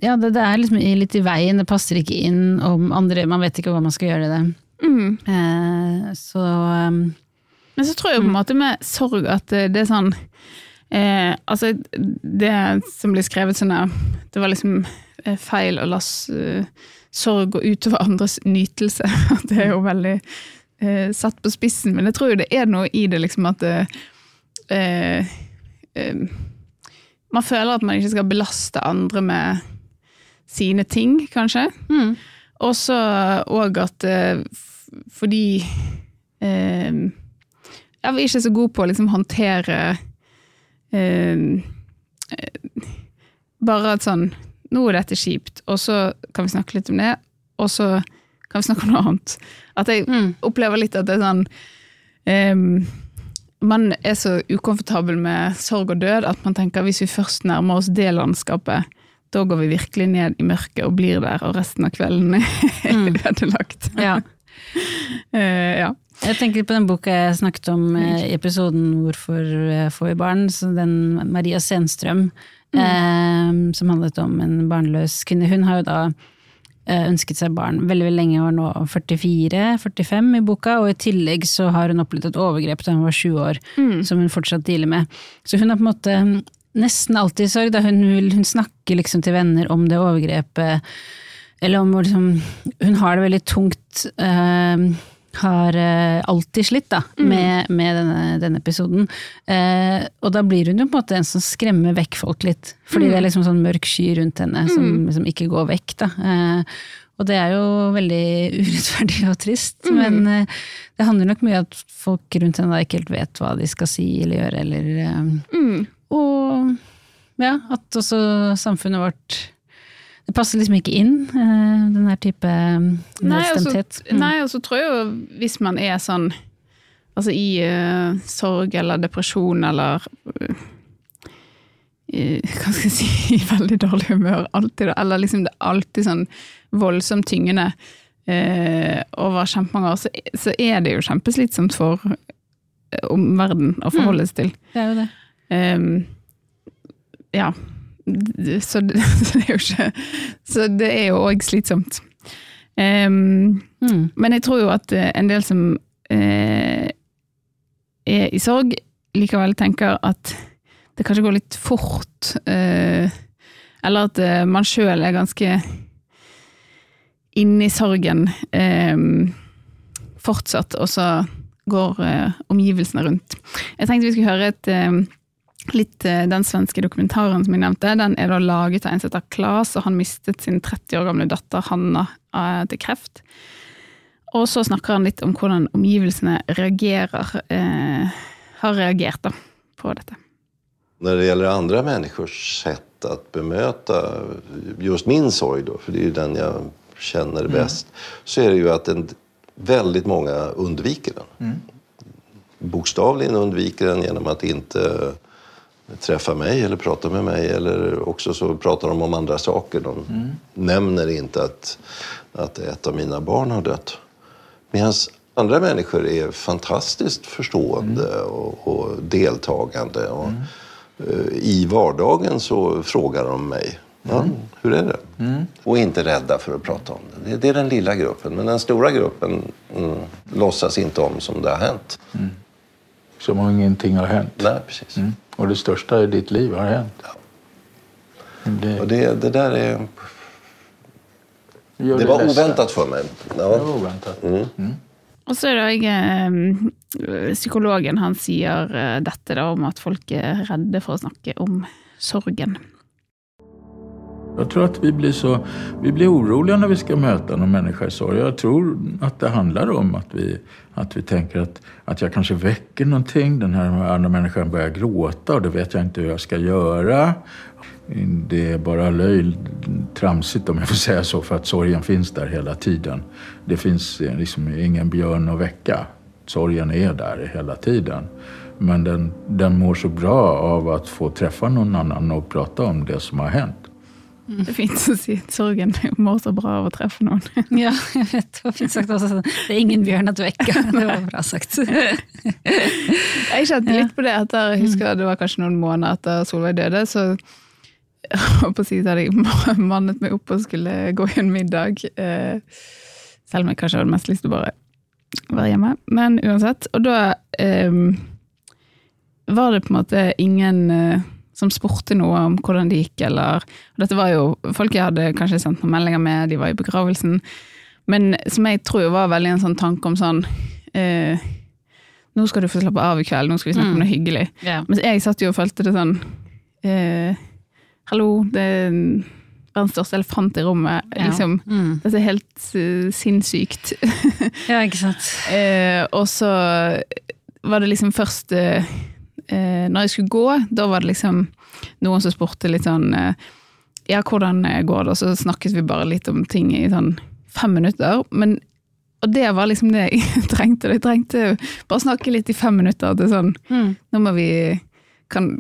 ja, det, det er liksom litt i veien, det passer ikke inn om andre Man vet ikke hva man skal gjøre i det. mm. Uh, så um, Men så tror jeg på en måte med sorg at det er sånn eh, Altså, det som blir skrevet sånn her Det var liksom eh, feil å la eh, sorg gå utover andres nytelse. *laughs* At det er jo veldig eh, satt på spissen, men jeg tror jo det er noe i det, liksom at eh, eh, Man føler at man ikke skal belaste andre med sine ting, kanskje. mm, Og så òg at eh, fordi eh, Jeg vi er ikke så god på å liksom håndtere eh, eh, Bare at sånn Nå er dette kjipt, og så kan vi snakke litt om det, og så kan vi snakke om noe annet. At jeg mm, opplever litt at det er sånn eh, Man er så ukomfortabel med sorg og død at man tenker hvis vi først nærmer oss det landskapet, da går vi virkelig ned i mørket og blir der, og resten av kvelden *laughs* er Mm. ødelagt. ja. uh, *laughs* ja. Jeg tenker på den boka jeg snakket om eh, i episoden 'Hvorfor eh, får vi barn', så den Maria Senstrøm, eh, som handlet om en barnløs kvinne. Hun har jo da ønsket seg barn veldig veldig lenge, var nå 44-45 i boka, og i tillegg så har hun opplevd et overgrep da hun var 20 år, som hun fortsatt dealer med. Så hun har på en måte nesten alltid i sorg, da hun, hun snakker liksom til venner om det overgrepet, eller om liksom, hun har det veldig tungt, eh, har eh, alltid slitt da, med, med denne, denne episoden. Eh, og da blir hun jo på en måte en som skremmer vekk folk litt, fordi det er liksom sånn mørk sky rundt henne som liksom ikke går vekk. da. Eh, og det er jo veldig *laughs* urettferdig og trist, men eh, det handler nok mye om at folk rundt henne da ikke helt vet hva de skal si eller gjøre, eller eh, Mm. Og ja, at også samfunnet vårt Det passer liksom ikke inn, eh, den her type Nei, nedstemthet. Mm. Nei, og så tror jeg jo hvis man er sånn Altså i uh, sorg eller depresjon eller uh, *laughs* Hva skal jeg si I veldig dårlig humør alltid. Eller liksom det er alltid sånn voldsomt tyngende eh, over kjempemange år, så, så er det jo kjempeslitsomt for omverdenen å forholde seg til. Det er jo det. Um, ja. Så det, *laughs* så det er jo ikke Så det er jo òg slitsomt. Um, Mm. men jeg tror jo at eh, en del som uh, er i sorg, likevel tenker at det kanskje går litt fort. Uh, eller at uh, man sjøl er ganske inne i sorgen um, fortsatt, og så går omgivelsene rundt. Jeg tenkte vi skulle høre et eh, litt eh, den svenske dokumentaren som jeg nevnte. Den er da laget av en som heter Klas, og han mistet sin 30 år gamle datter Hanna eh, til kreft. Og så snakker han litt om hvordan omgivelsene reagerer, eh, har reagert da, på dette. Når det gjelder andre menneskers sätt å bemøte just min sorg, då, for det er jo den jeg kjenner best, mm. så er det jo at en, veldig mange undviker den. Bokstavligen undviker den gjennom at inte träffa mig eller prata med mig. Eller också så pratar de om andra saker. De nämner inte att, att ett av mina barn har dött. Medan andra människor är fantastiskt förstående och, och deltagande. Och, eh, I vardagen så frågar de mig. Ja, hur är det? Och inte rädda för att prata om det. det. Det är den lilla gruppen. Men den stora gruppen mm, låtsas inte om som det har hänt. Som om ingenting har hänt. Nej, precis. Mm. Och det största i ditt liv har hänt. Det, Och det, det där är... gör Det var ledsen. oväntat för mig. Det var Ja. oväntat. Og så er det òg eh, psykologen han sier eh, dette da, om at folk er redde for å snakke om sorgen. Jag tror at vi blir, så, vi blir urolige når vi skal møte noen mennesker i sorg. Jeg tror at det handler om at vi, at vi tenker at, at jeg kanskje vekker noe. Den andre mennesken begynner å gråte, og det vet jeg ikke hva jeg skal gjøre. Det er bare tramsigt om jeg får si så for at sorgen finnes der hele tiden. Det finns eh, liksom ingen bjørn å vekke. Sorgen er der hele tiden. Men den, den mår så bra av å få treffe noen annen og prate om det som har hänt. Det er fint å si at sorgen mår så bra av å treffe noen. *laughs* Ja, jeg vet. Det var fint sagt også. Det er ingen bjørn at vekka. Det var bra sagt. *laughs* Jeg kjente litt på det etter, jeg husker det var kanskje noen måneder etter Solveig døde, så *laughs* på å si, hadde jeg mannet meg opp og skulle gå i en middag. eh, Selv om jeg kanskje hadde mest lyst til å bare være hjemme. Men uansett. Og da um, var det på en måte ingen eh, som spurte noe om hvordan det gikk, eller Dette var jo folk jeg hadde kanskje sendt noen meldinger med, de var i begravelsen. Men som jeg tror var veldig en sånn tanke om sånn eh, Nå skal du få slappe av i kveld, nå skal vi snakke om noe hyggelig. Yeah. Mens jeg satt jo og følte det sånn eh, Hallo, det er verdens største elefant i rommet. Ja. Liksom, Mm. Dette er helt uh, sinnssykt. ja, ikke sant. *laughs* Eh, og så var det liksom først eh, eh, Når jeg skulle gå, da var det liksom noen som spurte litt sånn eh, Ja, hvordan eh, går det? Og så snakket vi bare litt om ting i sånn fem minutter. Men, og det var liksom det jeg *laughs* trengte. Jeg trengte bare snakke litt i fem minutter. Til sånn Mm. Nå må vi Kan,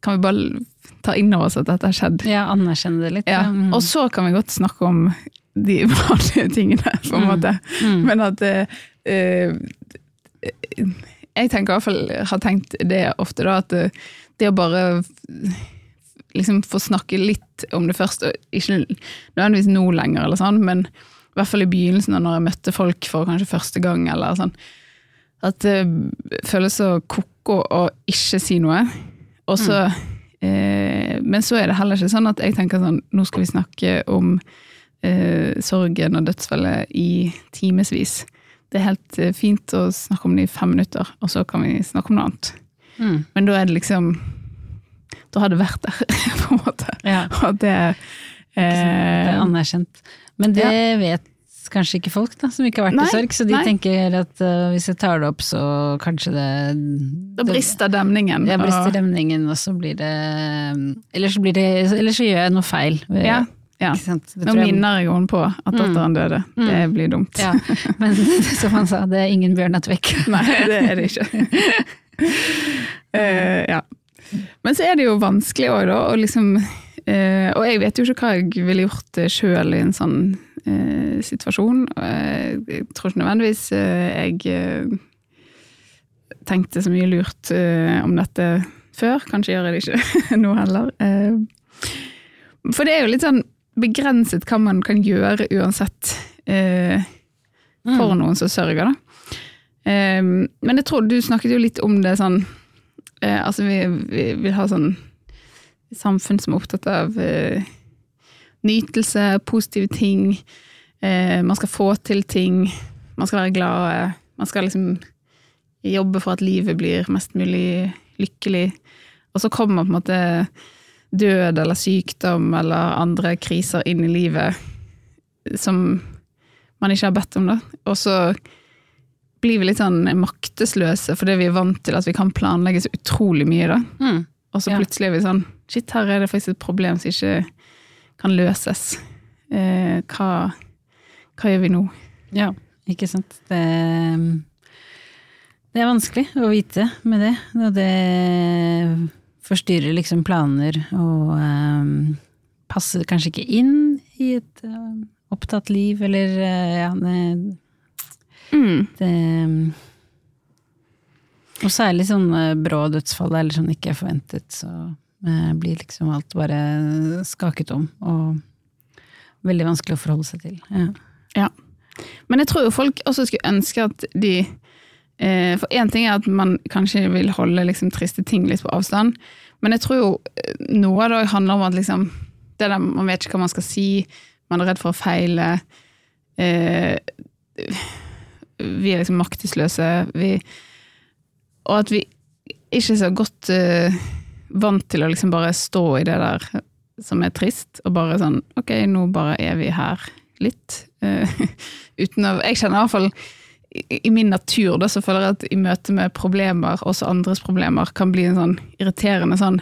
kan vi bare ta inn over oss at dette har skjedd? Ja, anerkjenne det litt. Ja. Mm. Og så kan vi godt snakke om de *laughs* vanlige tingene, på en Mm. måte. Mm. Men at eh, Jeg tenker i hvert fall, har tenkt det ofte, da, at eh, det å bare liksom få snakke litt om det først, og ikke nødvendigvis nå lenger, eller sånn, men i hvert fall i begynnelsen, når jeg møtte folk for kanskje første gang, eller sånn, at det føles så koko å ikke si noe. Og så, eh, men så er det heller ikke sånn at jeg tenker sånn, nå skal vi snakke om eh, sorgen og dødsfallet i timevis. Det er helt eh, fint å snakke om det i fem minutter, og så kan vi snakke om noe annet. Mm. Men da er det liksom Da har det vært der, *laughs* på en måte. Ja, Og det det er eh, anerkjent. Men det vet kanskje ikke folk da, som ikke har vært Nei, i sorg, så de nei. tenker at uh, hvis jeg tar det opp, så kanskje det Da brister demningen. Ja, brister og- demningen, og så blir det Eller så, blir det, eller så gjør jeg noe feil. ved- Ja, ja. Nå minner jeg henne på at datteren døde. Det blir dumt. Ja, men *laughs* som han sa, det er ingen bjørn vekk. *laughs* Nei, det er det ikke. uh, *laughs* ja. Men så er det jo vanskelig òg, da, Og, liksom uh, Og jeg vet jo ikke hva jeg ville gjort sjøl i en sånn uh, situasjon. Jeg tror ikke nødvendigvis jeg tenkte så mye lurt om dette før. Kanskje gjør jeg det ikke nå heller. For det er jo litt sånn begrenset hva man kan gjøre uansett. Eh, for noen som sørger, da. Um, men jeg tror du snakket jo litt om det sånn eh, Altså, vi, vi vil ha sånn samfunn som er opptatt av eh, nytelse, positive ting. Eh, man skal få til ting. Man skal være glad. Man skal liksom jobbe for at livet blir mest mulig lykkelig. Og så kommer på en måte død eller sykdom eller andre kriser inn i livet som man ikke har bedt om, da. Og så blir vi litt sånn maktesløse fordi vi er vant til at vi kan planlegge så utrolig mye, da. Mm. Og så plutselig er vi sånn Shit, her er det faktisk et problem som ikke kan løses. Eh, hva, hva gjør vi nå? Ja, ikke sant. Det, det er vanskelig å vite med det. Og det forstyrrer liksom planer og eh, passer kanskje ikke inn i et um, opptatt liv, eller uh, ja, det, Mm. det Og særlig sånne brå dødsfall eller sånn ikke forventet, så eh, blir liksom alt bare skaket om. Og veldig vanskelig å forholde seg til. Ja. Ja. Men jeg tror jo folk også skulle ønske at de eh, For én ting er at man kanskje vil holde liksom, triste ting litt på avstand, men jeg tror jo eh, noe av det handler om at liksom det der, Man vet ikke hva man skal si, man er redd for å feile. Eh, vi er liksom maktesløse. Vi, og at vi ikke er så godt eh, vant til å liksom bare stå i det der som er trist, og bare sånn Ok, nå bare er vi her litt. eh, *laughs* uten å Jeg kjenner i hvert fall i, min natur da, så føler jeg at i møte med problemer, også andres problemer, kan bli en sånn irriterende sånn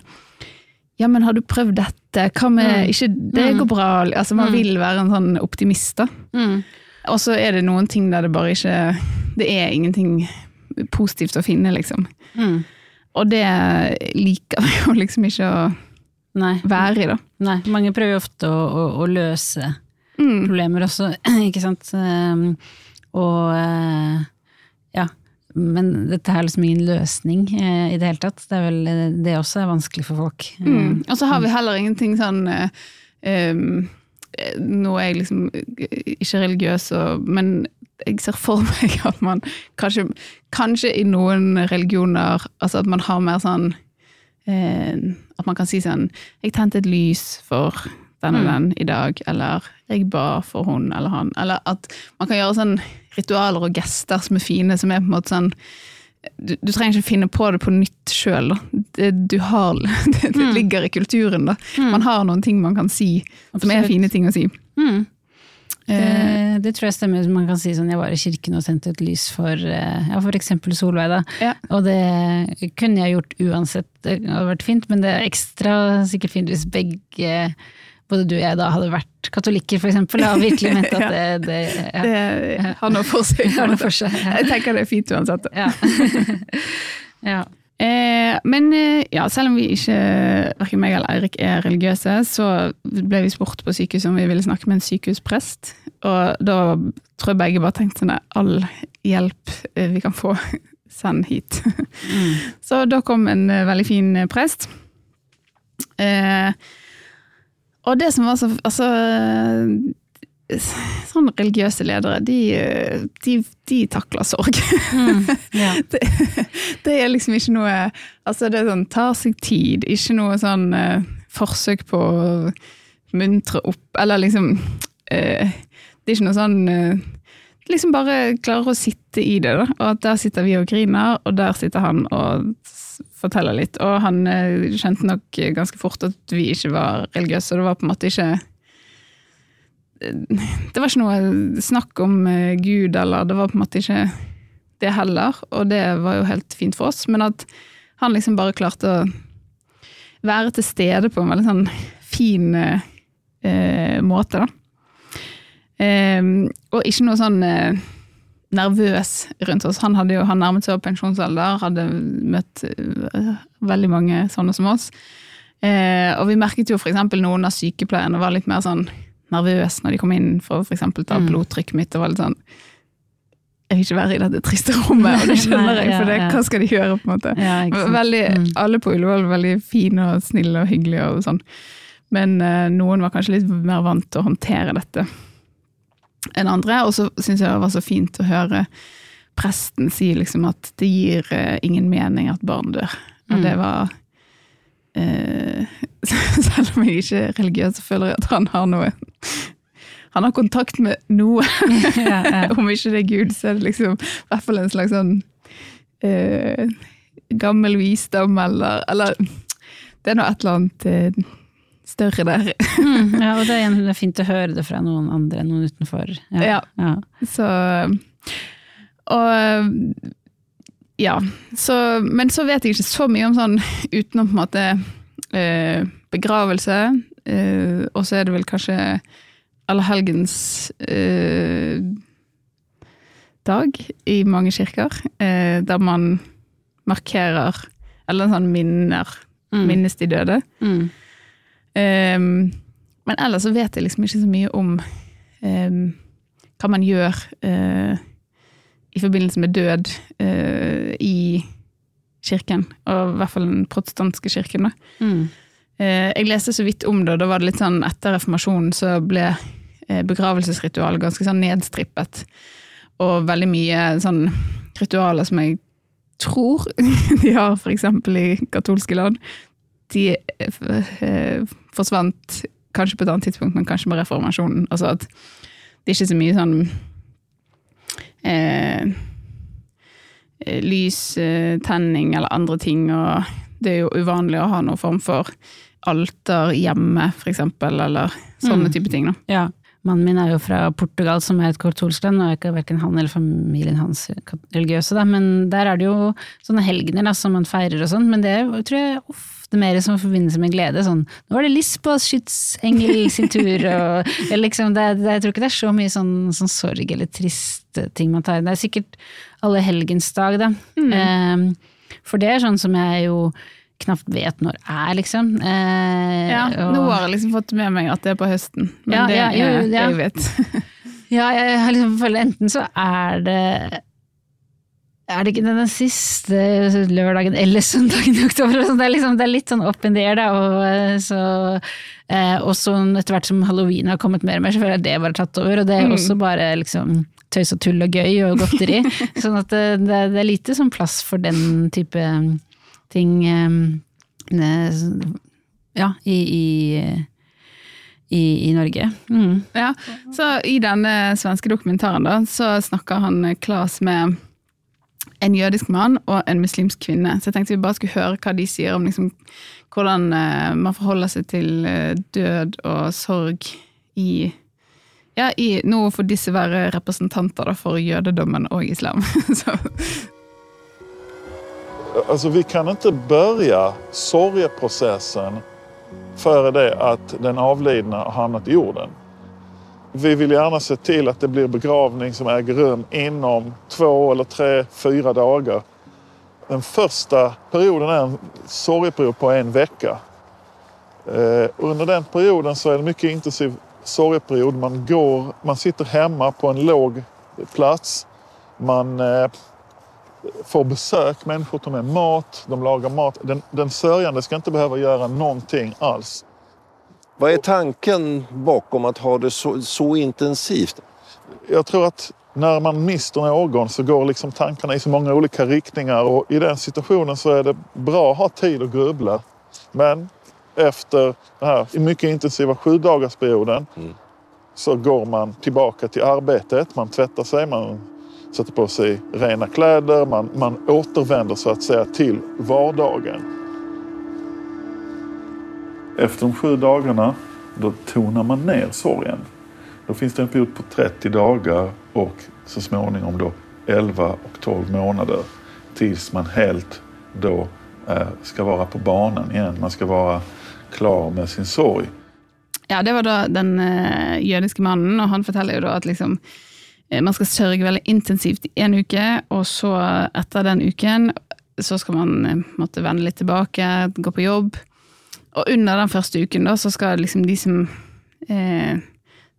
Ja, men har du prøvd dette? Hva med Mm. Ikke Det Mm. går bra. Altså, man Mm. vil være en sånn optimist, da. Mm. Og så er det noen ting der det bare ikke Det er ingenting positivt å finne, liksom. Mm. Og det liker *laughs* vi jo liksom ikke å Nei. være i, da. Nei. Mange prøver ofte å, å, å løse Mm. problemer også, *clears throat* ikke sant. Og eh, ja. Men dette er liksom ingen løsning eh, i det hele tatt. Det er vel det også er vanskelig for folk. Mm. Og så har vi heller ingenting sånn eh, um, eh, Nå er jeg liksom ikke religiøs, og, men jeg ser for *laughs* meg at man kanskje, kanskje i noen religioner Altså at man har mer sånn eh, At man kan si sånn Jeg tente et lys for den og Mm. den i dag, eller jeg ba for hun eller han. Eller at man kan gjøre sånn ritualer og gester som er fine, som er på en måte sånn du, du trenger ikke finne på det på nytt sjøl. Det, du har, *laughs* det, det Mm. ligger i kulturen. da. Man har noen ting man kan si som er fine ting å si. Mm. Eh, Det, det tror jeg stemmer. Man kan si sånn, jeg var i kirken og tente et lys for eh, ja, eksempel Solveig, da. Ja. Og det kunne jeg gjort uansett, det hadde vært fint, men det er ekstra sikkert fint hvis begge både du og jeg da hadde vært katolikker, eksempel, og virkelig ment at *laughs* det, det ja. det har noe for seg. Har noe for seg, ja. Jeg tenker det er fint uansett. Ja. *laughs* ja. Eh, men eh, ja, selv om vi ikke, hverken meg eller Eirik er religiøse, så ble vi spurt på sykehuset om vi ville snakke med en sykehusprest. Og da tror jeg begge bare tenkte sånn all hjelp eh, vi kan få, *laughs* send hit. Mm. Så da kom en veldig fin prest. Eh, og det som var så Altså Sånn religiøse ledere, de, de, de takler sorg. Mm. yeah. *laughs* Det, det er liksom ikke noe Altså, det er sånn tar seg tid, ikke noe sånn eh, forsøk på å muntre opp, eller liksom eh, Det er ikke noe sånn eh, Liksom bare klarer å sitte i det, da. Og at der sitter vi og griner, og der sitter han og forteller litt. Og han eh, skjønte nok ganske fort at vi ikke var religiøse, og det var på en måte ikke det var ikke noe snakk om eh, Gud, eller det var på en måte ikke det heller, og det var jo helt fint for oss, men at han liksom bare klarte å være til stede på en veldig sånn fin eh, måte, da. Eh, og ikke noe sånn eh, nervøs rundt oss. Han hadde jo han nærmet seg pensjonsalder, hadde møtt eh, veldig mange sånne som oss. Eh, og vi merket jo eksempel noen av sykepleierne var litt mer sånn nervøse når de kom inn for å ta Mm. blodtrykket mitt. og var litt sånn Jeg vil ikke være i dette triste rommet, og det *laughs* skjønner jeg, for det, hva skal de gjøre? på en måte? ja. Veldig, Mm. Alle på Ullevål var veldig fine og snille og hyggelige og sånn. Men eh, noen var kanskje litt mer vant til å håndtere dette enn andre. Og så syns jeg det var så fint å høre presten si liksom at det gir eh, ingen mening at barn dør. Og Mm. det var eh, *laughs* Selv om jeg ikke er religiøs, så føler jeg at han har noe Han har kontakt med noe. *laughs* ja, ja. *laughs* Om ikke det er Gud, så er det liksom i hvert fall en slags sånn eh, gammel visdom, eller, eller Det er nå et eller annet eh, større der. Mm, ja, *laughs* og det er, fint å høre det fra noen andre noen utenfor. Ja. ja. Så Og ja, så, men så vet jeg ikke så mye om sånn utenom på en måte eh, begravelse, eh, og så er det vel kanskje allehelgens eh, dag i mange kirker, eh, der man markerer, eller sånn minner, Mm. minnes de døde. Mm. Um, men ellers så vet jeg liksom ikke så mye om um, hva man gjør uh, i forbindelse med død uh, i kirken, og i hvert fall den protestantiske kirken. Da. Mm. Uh, jeg leste så vidt om det, og da var det litt sånn etter reformasjonen så ble begravelsesritualet ganske sånn nedstrippet. Og veldig mye sånn ritualer som jeg tror *laughs* de har eksempel i katolske land, de eh, forsvant kanskje på et annet tidspunkt, men kanskje med reformasjonen. Altså at det er ikke så mye sånn eh, lystenning eller andre ting, og det er jo uvanlig å ha noen form for alter hjemme, eksempel, eller sånne Mm. type ting. Da. Ja. Mannen min er jo fra Portugal, som er et katolsk land, og ikke verken han eller familien hans religiøse, da. men der er det jo sånne helgener da, som man feirer og sånn, men det tror jeg ofte mer som forbindelse med glede. Sånn, nå er det Lisboas skytsengel sin tur, og eller liksom, det, det, jeg tror ikke det er så mye sånn, sånn sorg eller triste ting man tar. Det er sikkert alle helgens dag, da. Eh, for det er sånn som jeg jo knapt vet når er, liksom. Eh, Ja, og- Nå har jeg liksom fått med meg at det er på høsten, men Ja, det ja, jo, er ja. det jeg vet. *laughs* Ja, jeg har liksom følt enten så er det er det ikke den siste lørdagen eller søndagen i oktober? Det er, liksom, det er litt sånn up in the air, da. Og eh, så, eh, også etter hvert som halloween har kommet mer og mer, så føler jeg det bare tatt over. Og det er Mm. også bare liksom tøys og tull og gøy og godteri. *laughs* sånn at det, det, det er lite sånn plass for den type ting eh, ja, i, i, i, i Norge. Mm. Ja, så I denne svenske dokumentaren da, så snakker han eh, Klas med en jødisk mann og en muslimsk kvinne. Så jeg tenkte vi bare skulle høre hva de sier om liksom, hvordan eh, man forholder seg til eh, død og sorg i ja, i, Nå får disse være representanter da, for jødedommen og islam. *laughs* så, Alltså vi kan inte börja sorgeprocessen före det att den avlidna har hamnat i jorden. Vi vill gärna se till att det blir begravning som äger rum inom två eller tre, fyra dagar. Den första perioden är en sorgeperiod på en vecka. Eh, under den perioden så är det mycket intensiv sorgeperiod. Man, man sitter hemma på en låg plats. Man eh, får besök, människor tar med mat, de lagar mat. Den, den sörjande ska inte behöva göra någonting alls. Vad är tanken bakom att ha det så, så intensivt? Jag tror att när man mister någon så går liksom tankarna i så många olika riktningar och i den situationen så är det bra att ha tid att grubbla. Men efter den här mycket intensiva sju dagarsperioden så går man tillbaka till arbetet, man tvättar sig, man sätter på sig rena kläder, man, man återvänder så att säga till vardagen. Efter de sju dagarna då tonar man ner sorgen. Då finns det en period på 30 dagar och så småningom då 11 och 12 månader tills man helt då eh, ska vara på banan igen. Man ska vara klar med sin sorg. Ja, det var da den eh, jødiske mannen, og han forteller jo da at liksom man skal sørge veldig intensivt i en uke, og så etter den uken så skal man eh, måtte vende litt tilbake, gå på jobb. Og under den første uken da, så skal liksom de som eh,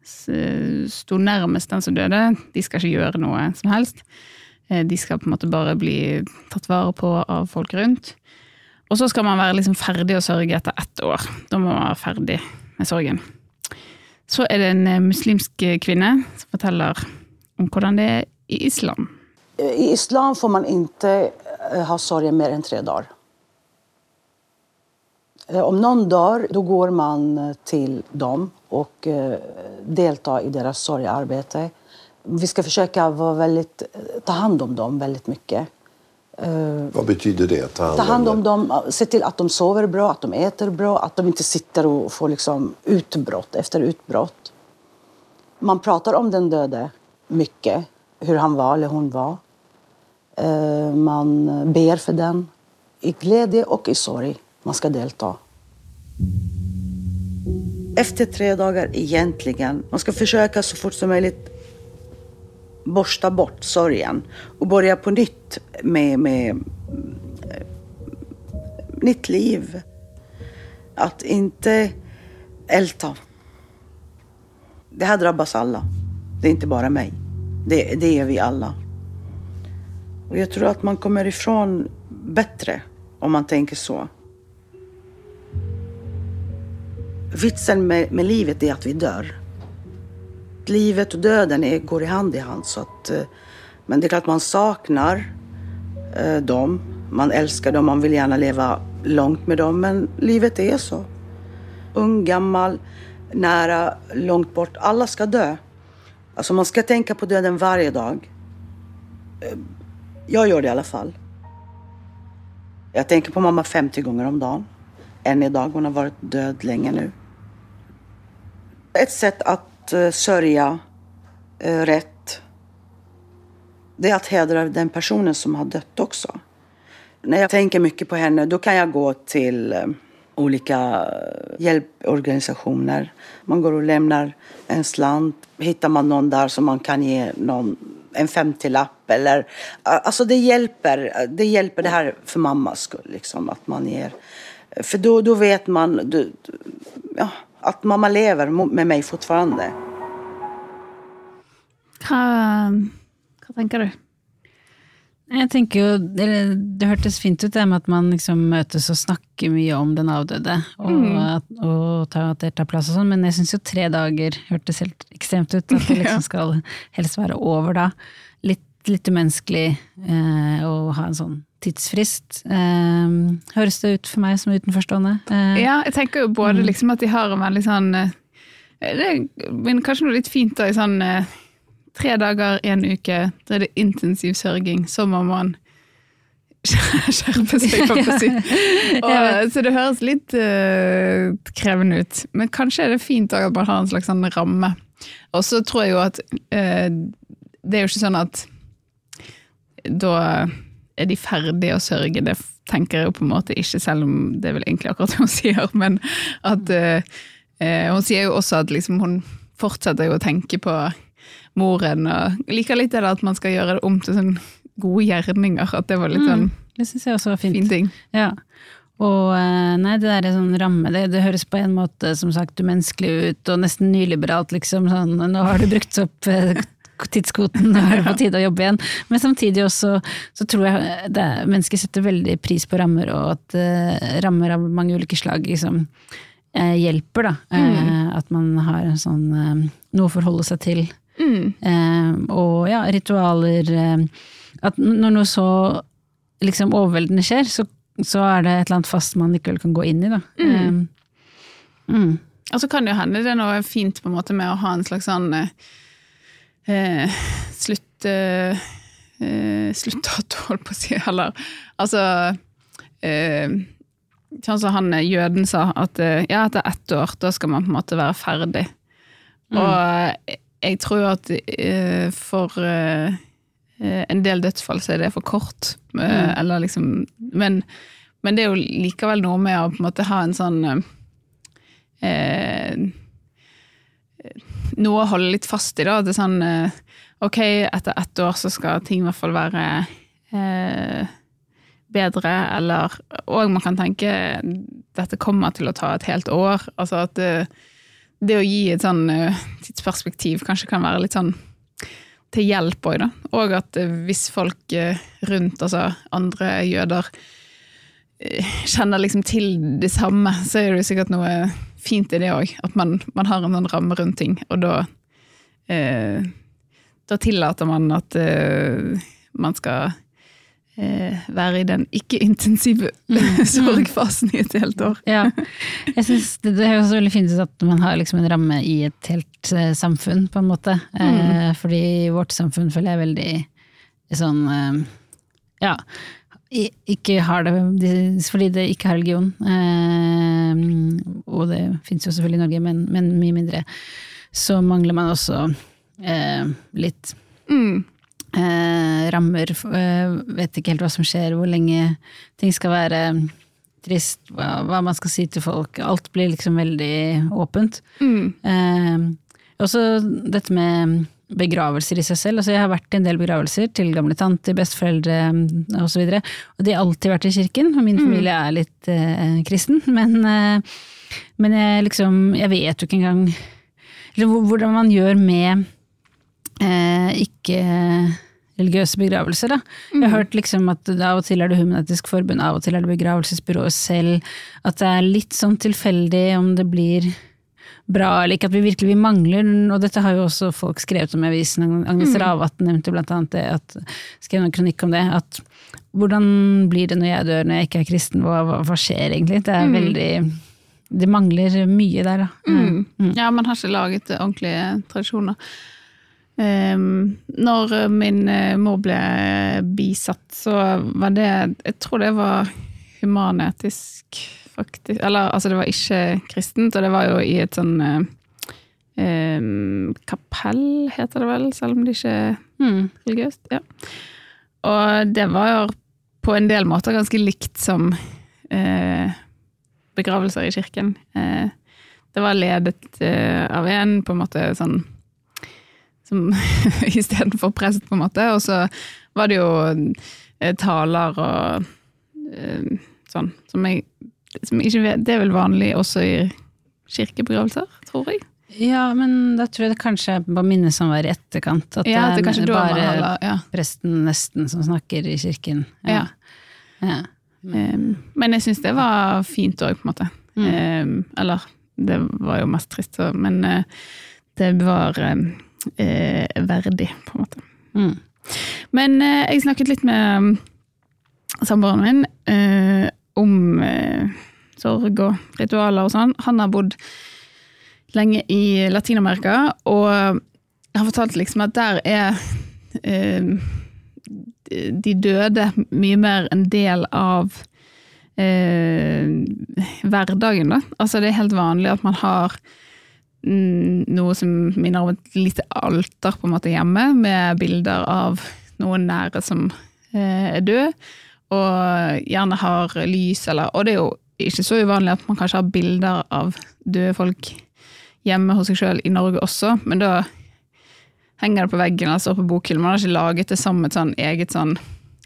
sto nærmest den som døde, de skal ikke gjøre noe som helst. Eh, de skal på en måte bare bli tatt vare på av folk rundt. Og så skal man være liksom ferdig å sørge etter ett år. Da må man være ferdig med sorgen. Så er det en eh, muslimsk kvinne som forteller om hvordan det er i islam. I islam får man inte eh, ha sorg mer enn tre dagar. Eh, Om noen dør, da går man til dem och eh, deltar i deres sorgarbeid. Vi skal forsøke å väldigt, eh, ta hand om dem veldig mye. Hva betyr betyder det? Ta hand, Ta hand om dem? dem, se til at de sover bra, at de eter bra, at de ikke sitter og får liksom utbrott etter utbrott. Man prater om den döde mycket, hur han var eller hon var. Eh, man ber för den. I glädje och i sorg. Man ska delta. Efter tre dagar egentligen, man ska försöka så fort som möjligt borsta bort sorgen och börja på nytt med, med eh, nytt liv. Att inte älta. Det här drabbas alla. Det är inte bara mig. Det, det är vi alla. Och jag tror att man kommer ifrån bättre om man tänker så. Vitsen med, med livet är att vi dör. Livet och döden är, går i hand i hand. Eh, men det är klart man saknar eh, dem. Man älskar dem, man vill gärna leva långt med dem. Men livet är så. Ung, gammal, nära, långt bort. Alla ska dö. Alltså man ska tänka på döden varje dag. Eh, jag gör det i alla fall. Jag tänker på mamma 50 gånger om dagen. Än idag. Hon har varit död länge nu. Ett sätt att uh, sörja uh, rätt, det är att hedra den personen som har dött också. När jag tänker mycket på henne, då kan jag gå till olika hjälporganisationer. Man går och lämnar en slant. Hittar man någon där som man kan ge någon, en 50-lapp eller... Alltså det hjälper. Det hjälper det här för mammas skull, liksom, att man ger. För då, då vet man du, ja, att mamma lever med mig fortfarande. Hva, hva tenker du? Jeg tenker jo, det, det hørtes fint ut det med at man liksom møtes og snakker mye om den avdøde, og, mm. at, og ta, at det tar plass og sånn, men jeg syns jo tre dager hørtes helt ekstremt ut. At det *laughs* liksom skal helst være over da. Litt, litt umenneskelig eh, å ha en sånn tidsfrist. Eh, høres det ut for meg som utenforstående? Eh, ja, jeg tenker jo både mm. liksom at de har en veldig sånn eh, det er kanskje noe litt fint da i sånn eh, tre dager, én uke, da er det intensiv sørging. Så må man skjerpe seg, kan jeg si. *laughs* Og, så det høres litt uh, krevende ut. Men kanskje er det fint at man har en slags sånn ramme. Og så tror jeg jo at uh, det er jo ikke sånn at da er de ferdige å sørge. Det tenker jeg jo på en måte ikke, selv om det er vel egentlig akkurat det hun sier. Men at uh, hun sier jo også at liksom hun fortsetter jo å tenke på moren. Og liker litt det at man skal gjøre det om til sånn gode gjerninger. At det var litt sånn mm, det synes jeg også var fint. fin ting. Ja. Og eh, nei, det der er sånn ramme, det, det, høres på en måte som sagt umenneskelig ut, og nesten nyliberalt, liksom. Sånn, nå har du brukt opp eh, tidskvoten, nå er det på tide å jobbe igjen. Men samtidig også så tror jeg det, mennesker setter veldig pris på rammer, og at uh, rammer av mange ulike slag liksom uh, hjelper, da. Mm. at man har en sånn noe å forholde seg til. Mm. Eh, og ja, ritualer eh, At når noe så liksom overveldende skjer, så, så, er det et eller annet fast man likevel kan gå inn i, da. Mm. Eh, mm. Og så kan det jo hende det er noe fint på en måte med å ha en slags sånn eh, eh slutt eh, Sluttdato, *laughs* holdt på å si, eller altså Sånn som han jøden sa, at ja, etter ett år, da skal man på en måte være ferdig. Mm. Og jeg tror at uh, for uh, en del dødsfall så er det for kort. Uh, mm. Eller liksom men, men, det er jo likevel noe med å på en måte ha en sånn Noe å holde litt fast i, da. Det er sånn Ok, etter ett år så skal ting i hvert fall være bedre, eller Og man kan tenke dette kommer til å ta et helt år. Altså at det å gi et sånn uh, tidsperspektiv kanskje kan være litt sånn til hjelp òg, da. Og at uh, hvis folk uh, rundt, altså andre jøder, kjenner liksom til det samme, så er det jo sikkert noe fint i det òg. At man, man, har en sånn ramme rundt ting, og da Da tillater man at man skal eh, være i den ikke-intensive mm. *laughs* sorgfasen i et helt år. ja. Jeg synes det, det høres veldig fint ut at man har liksom en ramme i et helt uh, samfunn, på en måte. Eh, mm. Eh, fordi vårt samfunn føler jeg veldig sånn uh, ja, ikke har det fordi det ikke har religion. Eh, og det fins jo selvfølgelig i Norge, men, men, mye mindre. Så mangler man også eh, litt mm. Eh, rammer. Eh, vet ikke helt hva som skjer, hvor lenge ting skal være trist, hva, hva man skal si til folk. Alt blir liksom veldig åpent. Eh, også dette med begravelser i seg selv. Altså, jeg har vært i en del begravelser til gamle tanter, besteforeldre osv. Og, så videre, og de har alltid vært i kirken, og min familie er litt eh, kristen. Men, eh, men jeg liksom Jeg vet jo ikke engang hvordan man gjør med ikke-religiøse begravelser. Da. Jeg har hørt liksom at av og til er det Human-Etisk Forbund, av og til er det begravelsesbyrået selv. At det er litt sånn tilfeldig om det blir bra eller ikke, at vi virkelig vi mangler Og dette har jo også folk skrevet om i avisen. Agnes Ravatn nevnte blant annet det, at, skrev en kronikk om det. At hvordan blir det når jeg dør, når jeg ikke er kristen? Hva, hva, hva skjer egentlig? Det er veldig Det mangler mye der, da. Mm. Ja, man har ikke laget ordentlige tradisjoner. Ehm, når min eh, mor ble bisatt, så var det Jeg tror det var humanetisk, faktisk. Eller altså, det var ikke kristent, og det var jo i et sånn eh, ehm, kapell, heter det vel, selv om det ikke er Mm. religiøst. Ja. Og det var jo på en del måter ganske likt som uh, begravelser i kirken. Uh, det var ledet uh, av en, på en måte sånn som *laughs* istedenfor prest, på en måte. Og så var det jo eh, taler og eh, sånn, som jeg som ikke vet Det er vel vanlig også i kirkebegravelser, tror jeg. Ja, men da tror jeg det kanskje er som var i etterkant. At Ja, det er bare holder ja. presten nesten som snakker i kirken. Ja. ja. Um, men jeg syns det var fint òg, på en måte. Mm. Um, eller, det var jo mest trist, så, men eh, det var um, eh, verdig, på en måte. Mm. Men eh, jeg snakket litt med um, samboeren min eh, om eh, sorg og ritualer og sånn. Han har bodd lenge i Latin-Amerika, og har fortalt liksom at der er eh, de døde mye mer en del av eh, hverdagen, da. Altså det er helt vanlig at man har noe som minner om et lite alter på en måte hjemme, med bilder av noen nære som eh, er død, og gjerne har lys eller Og det er jo ikke så uvanlig at man kanskje har bilder av døde folk hjemme hos seg sjøl i Norge også, men da henger det på veggen eller står på bokhyllen. Man har ikke laget det som et sånn eget sånn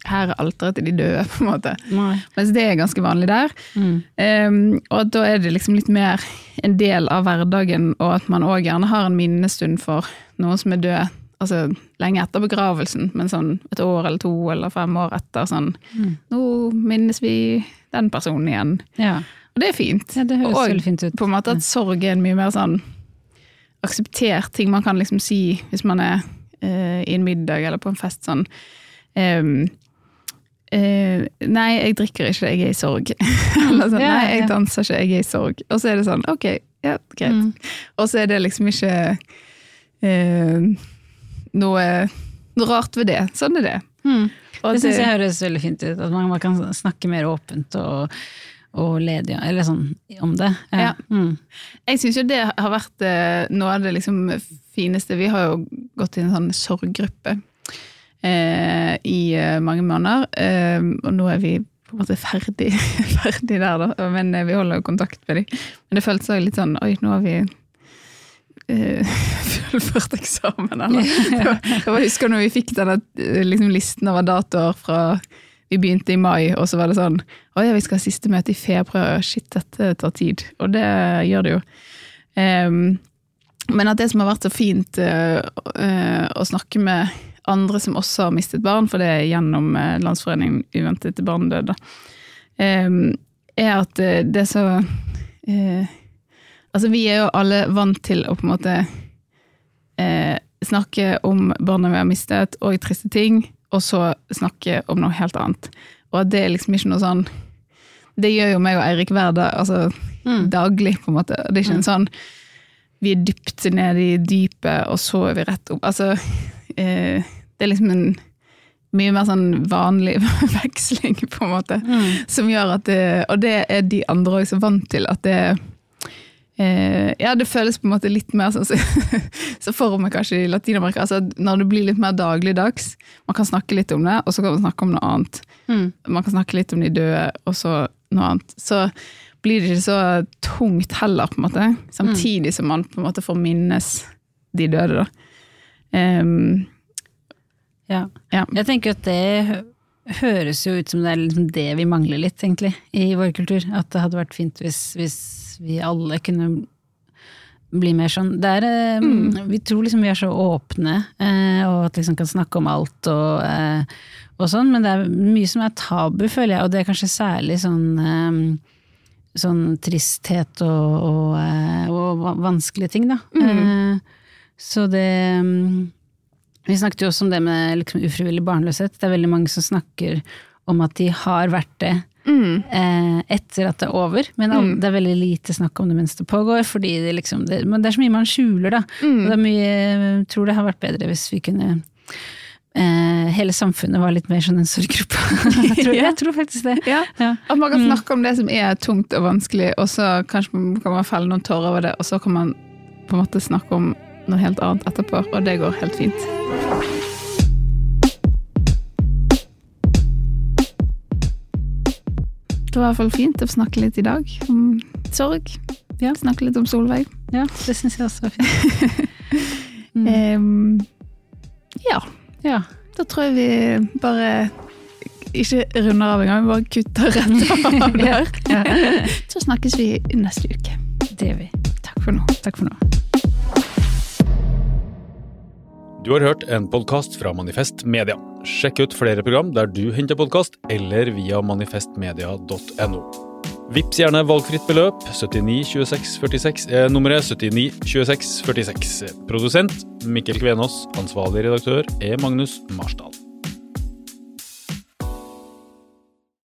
her er alteret til de døde, på en måte. Nei. Mens det er ganske vanlig der. Mm. Um, og da er det liksom litt mer en del av hverdagen, og at man òg gjerne har en minnestund for noen som er død. Altså lenge etter begravelsen, men sånn et år eller to eller fem år etter. sånn, Mm. Nå minnes vi den personen igjen. Ja. Og det er fint. ja, det høres Og fint ut. på en måte at sorg er en mye mer sånn akseptert ting man kan liksom si hvis man er eh, i en middag eller på en fest sånn ehm, eh, Nei, jeg drikker ikke, jeg er i sorg. *laughs* eller sånn, nei, jeg danser ikke, jeg er i sorg. Og så er det sånn, ok, ja, greit. Mm. Og så er det liksom ikke uh, noe, noe rart ved det. Sånn er det. Mm. Og Det syns jeg høres veldig fint ut. At man, man kan snakke mer åpent og, og ledig eller sånn, om det. Ja. Mm. Jeg syns jo det har vært eh, noe av det liksom fineste. Vi har jo gått i en sånn sorggruppe eh, i eh, mange måneder, eh, og nå er vi på en måte ferdig, *laughs* ferdig der, da. Men eh, vi holder jo kontakt med dem. Men det føltes òg litt sånn Oi, nå har vi eh, *laughs* fullført eksamen, eller Jeg husker når vi fikk denne eh, liksom, listen over datoer fra vi begynte i mai, og så var det sånn Å ja, vi skal ha siste møte i februar. Shit, dette tar tid. Og det gjør det jo. Um, men at det som har vært så fint uh, uh, å snakke med andre som også har mistet barn, for det er gjennom eh, Landsforeningen Uventede barnedød, da, er at eh, det er så eh, Altså, vi er jo alle vant til å på en måte snakke om barna vi har mistet, og triste ting, og så snakke om noe helt annet. Og at det er liksom ikke noe sånn Det gjør jo meg og Eirik hver dag, altså Mm. daglig, på en måte. Det er ikke en sånn vi er dypt nede i dypet, og så er vi rett opp. Altså, eh, det er liksom en mye mer sånn vanlig *laughs* veksling, på en måte, Mm. som gjør at det Og det er de andre òg så vant til, at det Eh, ja, det føles på en måte litt mer sånn *laughs* så, så for meg kanskje i Latin-Amerika. Altså, når det blir litt mer dagligdags. Man kan snakke litt om det, og så kan man snakke om noe annet. Mm. Man kan snakke litt om de døde, og så noe annet. Så blir det ikke så tungt heller, på en måte. Samtidig som man på en måte får minnes de døde, da. Ehm, Ja. ja. Jeg tenker at det høres jo ut som det er liksom det vi mangler litt, egentlig, i vår kultur. At det hadde vært fint hvis, hvis vi alle kunne bli mer sånn. Er, mm. Vi tror liksom vi er så åpne, eh, og at liksom kan snakke om alt og, eh, og sånn, men det er mye som er tabu, føler jeg, og det er kanskje særlig sånn eh, Sånn tristhet og, og, eh, og vanskelige ting, da. Mm. Så det mm, Vi snakket jo også om det med liksom ufrivillig barnløshet. Det er veldig mange som snakker om at de har vært det Mm. eh, etter at det er over, men mm. det er veldig lite snakk om det mens det pågår. fordi det liksom, det, men det er så mye man skjuler, da. Mm. Og det er mye, jeg tror det har vært bedre hvis vi kunne eh, Hele samfunnet var litt mer sånn en sorggruppe. *laughs* jeg, tror- jeg tror faktisk det. Ja. Ja. At man kan snakke om det som er tungt og vanskelig, og så kanskje man kan man felle noen tårer over det, og så kan man på en måte snakke om noe helt annet etterpå, og det går helt fint. Det var i hvert fall fint å snakke litt i dag om sorg. Ja. Snakke litt om Solveig. Ja, det syns jeg også var fint. *laughs* Mm. Um, ja, Ja. da tror jeg vi bare ikke runder av engang, vi bare kutter rett av *laughs* der. Ja. *laughs* Så snakkes vi neste uke. Det gjør vi. Takk for nå. Takk for nå. Du har hørt en podkast fra Manifest Media. Sjekk ut flere program der du henter podkast, eller via manifestmedia.no. Vips gjerne valgfritt beløp. 79 26 46 er nummeret 79 26 46. Produsent Mikkel Kvenås. Ansvarlig redaktør er Magnus Marsdal.